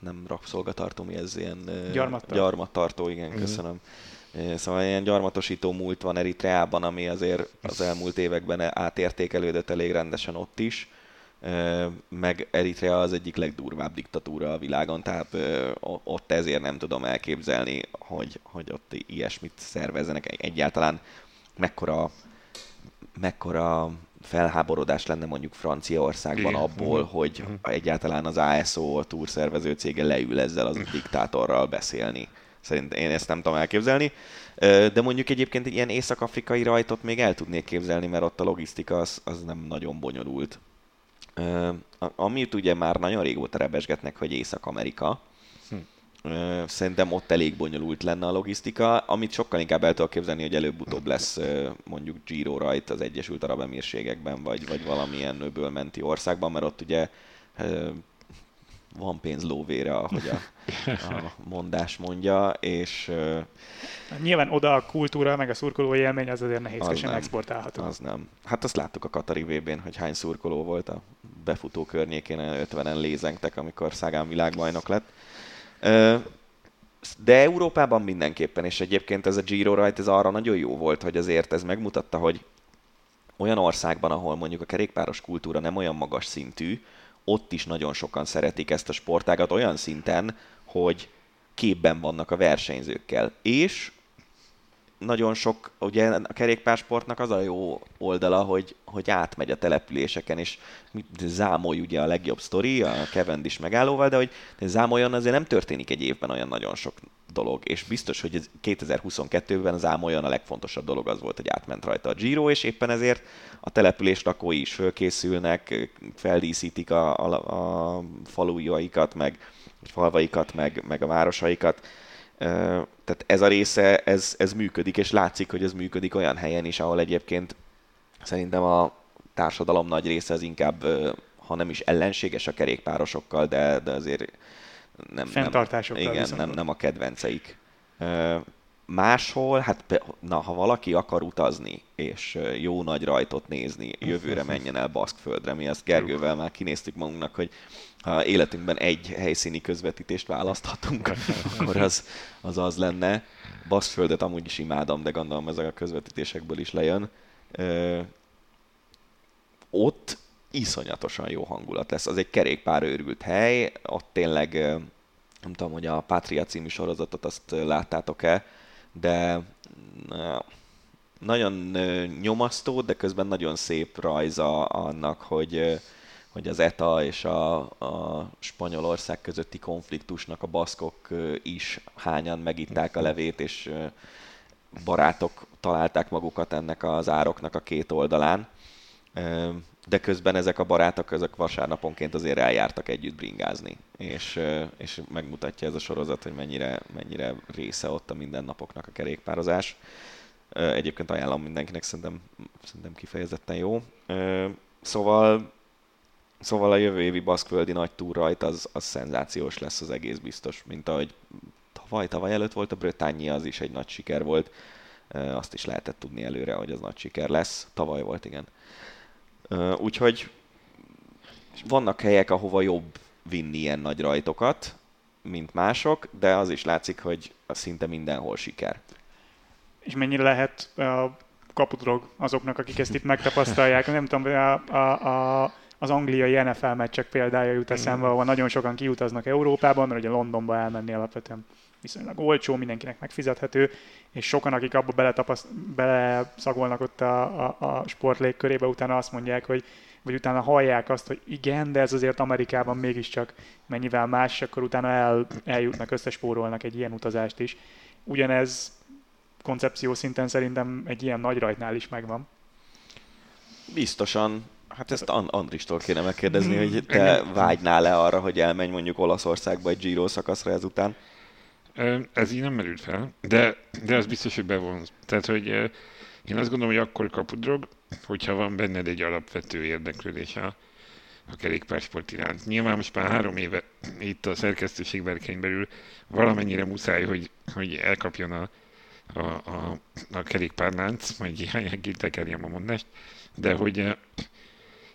[SPEAKER 3] nem rabszolgatartó, mi ez ilyen
[SPEAKER 2] gyarmattartó,
[SPEAKER 3] gyarmattartó igen, uh-huh. köszönöm. Szóval ilyen gyarmatosító múlt van Eritreában, ami azért az elmúlt években átértékelődött elég rendesen ott is. Meg Eritrea az egyik legdurvább diktatúra a világon, tehát ott ezért nem tudom elképzelni, hogy, hogy ott ilyesmit szervezzenek egyáltalán. Mekkora, mekkora felháborodás lenne mondjuk Franciaországban Igen. abból, uh-huh. hogy uh-huh. egyáltalán az ASO, a túrszervező cége leül ezzel az diktátorral beszélni. Szerintem én ezt nem tudom elképzelni. De mondjuk egyébként egy ilyen észak-afrikai rajtot még el tudnék képzelni, mert ott a logisztika az, az nem nagyon bonyolult. Amit ugye már nagyon régóta rebesgetnek, hogy Észak-Amerika, Szerintem ott elég bonyolult lenne a logisztika, amit sokkal inkább el tudok képzelni, hogy előbb-utóbb lesz mondjuk Giro rajt az Egyesült Arab Emírségekben, vagy, vagy valamilyen öböl menti országban, mert ott ugye van pénz lóvére, ahogy a, a mondás mondja, és...
[SPEAKER 2] Nyilván oda a kultúra, meg a szurkoló élmény az azért nehézkesen az exportálható.
[SPEAKER 3] Az nem. Hát azt láttuk a Katari vb n hogy hány szurkoló volt a befutó környékén, 50-en lézengtek, amikor Szágán világbajnok lett. De Európában mindenképpen, és egyébként ez a Giro rajt ez arra nagyon jó volt, hogy azért ez megmutatta, hogy olyan országban, ahol mondjuk a kerékpáros kultúra nem olyan magas szintű, ott is nagyon sokan szeretik ezt a sportágat olyan szinten, hogy képben vannak a versenyzőkkel. És nagyon sok, ugye a kerékpársportnak az a jó oldala, hogy, hogy átmegy a településeken, és zámolj ugye a legjobb sztori, a is megállóval, de hogy zámoljon azért nem történik egy évben olyan nagyon sok dolog, és biztos, hogy 2022-ben zámoljon a legfontosabb dolog az volt, hogy átment rajta a Giro, és éppen ezért a település lakói is fölkészülnek, feldíszítik a, a, a falujaikat, meg falvaikat, meg, meg a városaikat, tehát ez a része, ez, ez működik, és látszik, hogy ez működik olyan helyen is, ahol egyébként szerintem a társadalom nagy része az inkább, ha nem is ellenséges a kerékpárosokkal, de, de azért nem,
[SPEAKER 2] nem,
[SPEAKER 3] igen, nem, nem a kedvenceik. Máshol, hát na, ha valaki akar utazni, és jó nagy rajtot nézni, jövőre menjen el Baszkföldre. Mi azt Gergővel már kinéztük magunknak, hogy ha életünkben egy helyszíni közvetítést választhatunk, akkor az, az az lenne. Baszkföldet amúgy is imádom, de gondolom ezek a közvetítésekből is lejön. ott iszonyatosan jó hangulat lesz. Az egy kerékpár őrült hely, ott tényleg, nem tudom, hogy a Patria című sorozatot azt láttátok-e, de nagyon nyomasztó, de közben nagyon szép rajza annak, hogy, hogy az ETA és a, a Spanyolország közötti konfliktusnak a baszkok is hányan megitták a levét, és barátok találták magukat ennek az ároknak a két oldalán. De közben ezek a barátok ezek vasárnaponként azért eljártak együtt bringázni, és, és megmutatja ez a sorozat, hogy mennyire, mennyire része ott a mindennapoknak a kerékpározás. Egyébként ajánlom mindenkinek, szerintem, szerintem kifejezetten jó. Szóval, szóval a jövő évi baszkföldi nagy túr rajt az, az szenzációs lesz az egész biztos, mint ahogy tavaly, tavaly előtt volt a Brötányi, az is egy nagy siker volt. Azt is lehetett tudni előre, hogy az nagy siker lesz. Tavaly volt, igen. Úgyhogy vannak helyek, ahova jobb vinni ilyen nagy rajtokat, mint mások, de az is látszik, hogy szinte mindenhol siker.
[SPEAKER 2] És mennyire lehet a kapudrog azoknak, akik ezt itt megtapasztalják. Nem tudom, a, a, a, az angliai NFL meccsek példája jut eszembe, ahol nagyon sokan kiutaznak Európában, mert ugye Londonba elmenni alapvetően viszonylag olcsó, mindenkinek megfizethető, és sokan, akik abba beleszagolnak ott a, a, a sport légkörébe, utána azt mondják, hogy vagy utána hallják azt, hogy igen, de ez azért Amerikában mégiscsak mennyivel más, és akkor utána el, eljutnak, összespórolnak egy ilyen utazást is. Ugyanez koncepció szinten szerintem egy ilyen nagy rajtnál is megvan.
[SPEAKER 3] Biztosan. Hát ezt And- Andristól kéne megkérdezni, hogy te vágynál-e arra, hogy elmenj mondjuk Olaszországba egy Giro szakaszra ezután?
[SPEAKER 4] Ez így nem merült fel, de, de az biztos, hogy bevonz. Tehát, hogy én azt gondolom, hogy akkor kapudrog, hogyha van benned egy alapvető érdeklődés a, a kerékpársport iránt. Nyilván most már három éve itt a szerkesztőség belül valamennyire muszáj, hogy, hogy elkapjon a, a, a, a kerékpárlánc, majd ilyen tekerjem a mondást, de hogy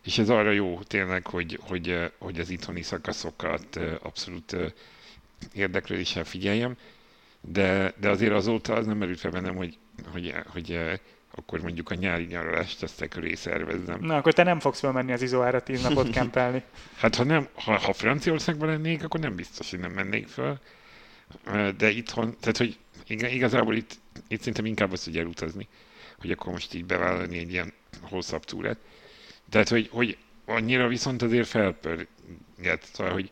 [SPEAKER 4] és ez arra jó tényleg, hogy, hogy, hogy az itthoni szakaszokat abszolút érdeklődéssel figyeljem, de, de azért azóta az nem merült fel bennem, hogy, hogy, hogy akkor mondjuk a nyári nyaralást ezt e köré szervezzem.
[SPEAKER 2] Na, akkor te nem fogsz felmenni az Izoára tíz napot kempelni.
[SPEAKER 4] hát ha, nem, ha, ha Franciaországban lennék, akkor nem biztos, hogy nem mennék fel. De itthon, tehát hogy igazából itt, itt szerintem inkább az, hogy elutazni, hogy akkor most így bevállalni egy ilyen hosszabb túrát. Tehát, hogy, hogy annyira viszont azért felpörget, szóval, hogy,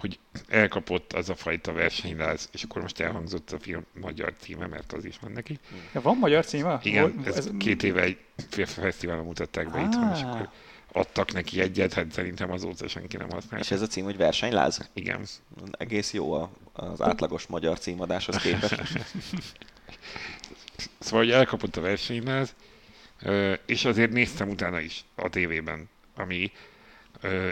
[SPEAKER 4] hogy elkapott az a fajta versenyláz, és akkor most elhangzott a film magyar címe, mert az is van neki.
[SPEAKER 2] Ja, van magyar címe?
[SPEAKER 4] Igen, ez, ez két éve egy fesztiválon mutatták be ah. itthon, és akkor adtak neki egyet, hát szerintem azóta senki nem használta.
[SPEAKER 3] És ez a cím, hogy versenyláz?
[SPEAKER 4] Igen.
[SPEAKER 3] Egész jó az átlagos magyar címadáshoz képest.
[SPEAKER 4] szóval, hogy elkapott a versenyláz, és azért néztem utána is a tévében, ami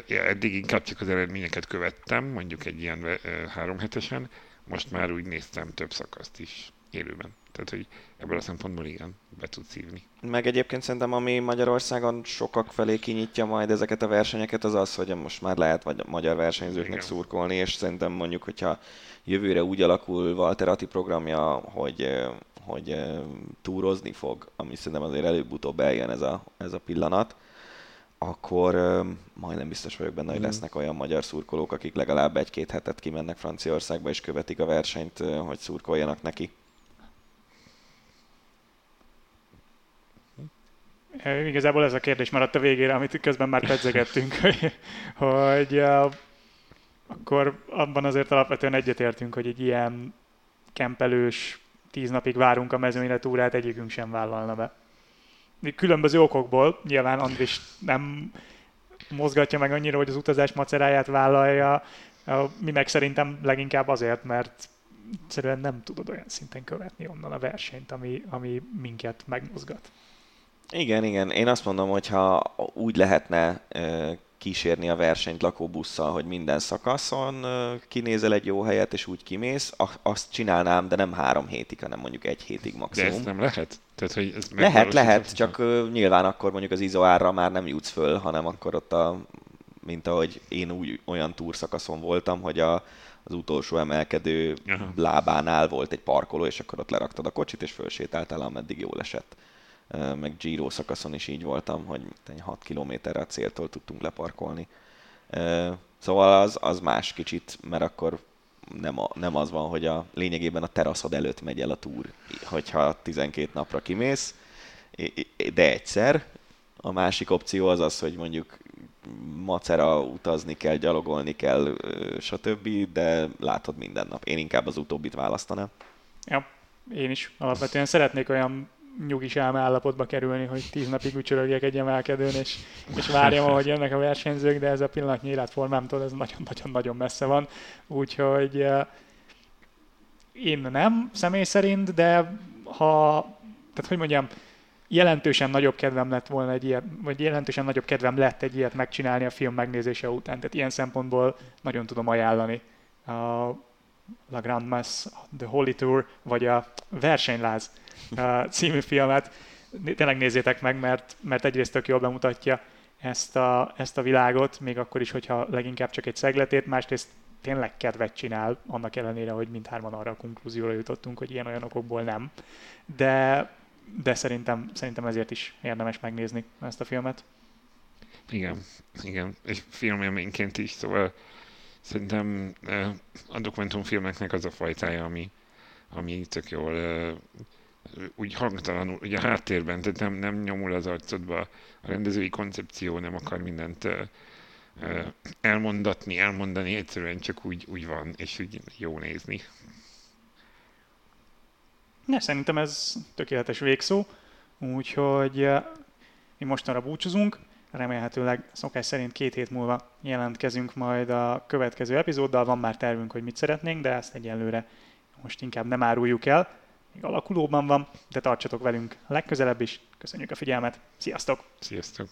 [SPEAKER 4] eddig inkább csak az eredményeket követtem, mondjuk egy ilyen három hetesen, most már úgy néztem több szakaszt is élőben. Tehát, hogy ebből a szempontból igen, be tud szívni.
[SPEAKER 3] Meg egyébként szerintem, ami Magyarországon sokak felé kinyitja majd ezeket a versenyeket, az az, hogy most már lehet vagy magyar versenyzőknek igen. szurkolni, és szerintem mondjuk, hogyha jövőre úgy alakul Walter Atti programja, hogy hogy túrozni fog, ami szerintem azért előbb-utóbb eljön ez a, ez a pillanat, akkor majdnem biztos vagyok benne, hogy mm. lesznek olyan magyar szurkolók, akik legalább egy-két hetet kimennek Franciaországba és követik a versenyt, hogy szurkoljanak neki.
[SPEAKER 2] Igazából ez a kérdés maradt a végére, amit közben már pedzegettünk, hogy, hogy akkor abban azért alapvetően egyetértünk, hogy egy ilyen kempelős, tíz napig várunk a mezőnyre túrát, egyikünk sem vállalna be. Különböző okokból, nyilván Andris nem mozgatja meg annyira, hogy az utazás maceráját vállalja, mi meg szerintem leginkább azért, mert egyszerűen nem tudod olyan szinten követni onnan a versenyt, ami, ami minket megmozgat.
[SPEAKER 3] Igen, igen. Én azt mondom, hogy ha úgy lehetne kísérni a versenyt lakóbusszal, hogy minden szakaszon kinézel egy jó helyet, és úgy kimész, azt csinálnám, de nem három hétig, hanem mondjuk egy hétig maximum.
[SPEAKER 4] De ezt nem lehet? Tehát, hogy ez
[SPEAKER 3] lehet, lehet, csak nyilván akkor mondjuk az izoárra már nem jutsz föl, hanem akkor ott a, mint ahogy én úgy olyan túrszakaszon voltam, hogy a, az utolsó emelkedő Aha. lábánál volt egy parkoló, és akkor ott leraktad a kocsit, és fölsétáltál, ameddig jól esett. Meg Giro szakaszon is így voltam, hogy 6 kilométerre a céltól tudtunk leparkolni. Szóval az, az más kicsit, mert akkor nem, a, nem az van, hogy a lényegében a teraszod előtt megy el a túr, hogyha 12 napra kimész, de egyszer. A másik opció az az, hogy mondjuk macera utazni kell, gyalogolni kell, stb., de látod minden nap. Én inkább az utóbbit választanám.
[SPEAKER 2] Ja, én is alapvetően szeretnék olyan nyugis állapotba kerülni, hogy tíz napig ücsörögjek egy emelkedőn, és, és várjam, ahogy jönnek a versenyzők, de ez a pillanatnyi életformámtól ez nagyon-nagyon-nagyon messze van. Úgyhogy én nem személy szerint, de ha, tehát hogy mondjam, jelentősen nagyobb kedvem lett volna egy ilyet, vagy jelentősen nagyobb kedvem lett egy ilyet megcsinálni a film megnézése után. Tehát ilyen szempontból nagyon tudom ajánlani La Grande Mass, The Holy Tour, vagy a Versenyláz című filmet. Tényleg nézzétek meg, mert, mert egyrészt tök jól bemutatja ezt a, ezt a világot, még akkor is, hogyha leginkább csak egy szegletét, másrészt tényleg kedvet csinál, annak ellenére, hogy mindhárman arra a konklúzióra jutottunk, hogy ilyen-olyan okokból nem. De, de szerintem, szerintem ezért is érdemes megnézni ezt a filmet.
[SPEAKER 4] Igen, igen, és filmélményként is, szóval szerintem a dokumentumfilmeknek az a fajtája, ami, ami tök jól úgy hangtalanul, ugye a háttérben, tehát nem, nem nyomul az arcodba a rendezői koncepció, nem akar mindent elmondatni, elmondani, egyszerűen csak úgy, úgy van, és úgy jó nézni.
[SPEAKER 2] Ne, szerintem ez tökéletes végszó, úgyhogy mi mostanra búcsúzunk, remélhetőleg szokás szerint két hét múlva jelentkezünk majd a következő epizóddal, van már tervünk, hogy mit szeretnénk, de ezt egyelőre most inkább nem áruljuk el még alakulóban van, de tartsatok velünk legközelebb is. Köszönjük a figyelmet, sziasztok!
[SPEAKER 4] Sziasztok!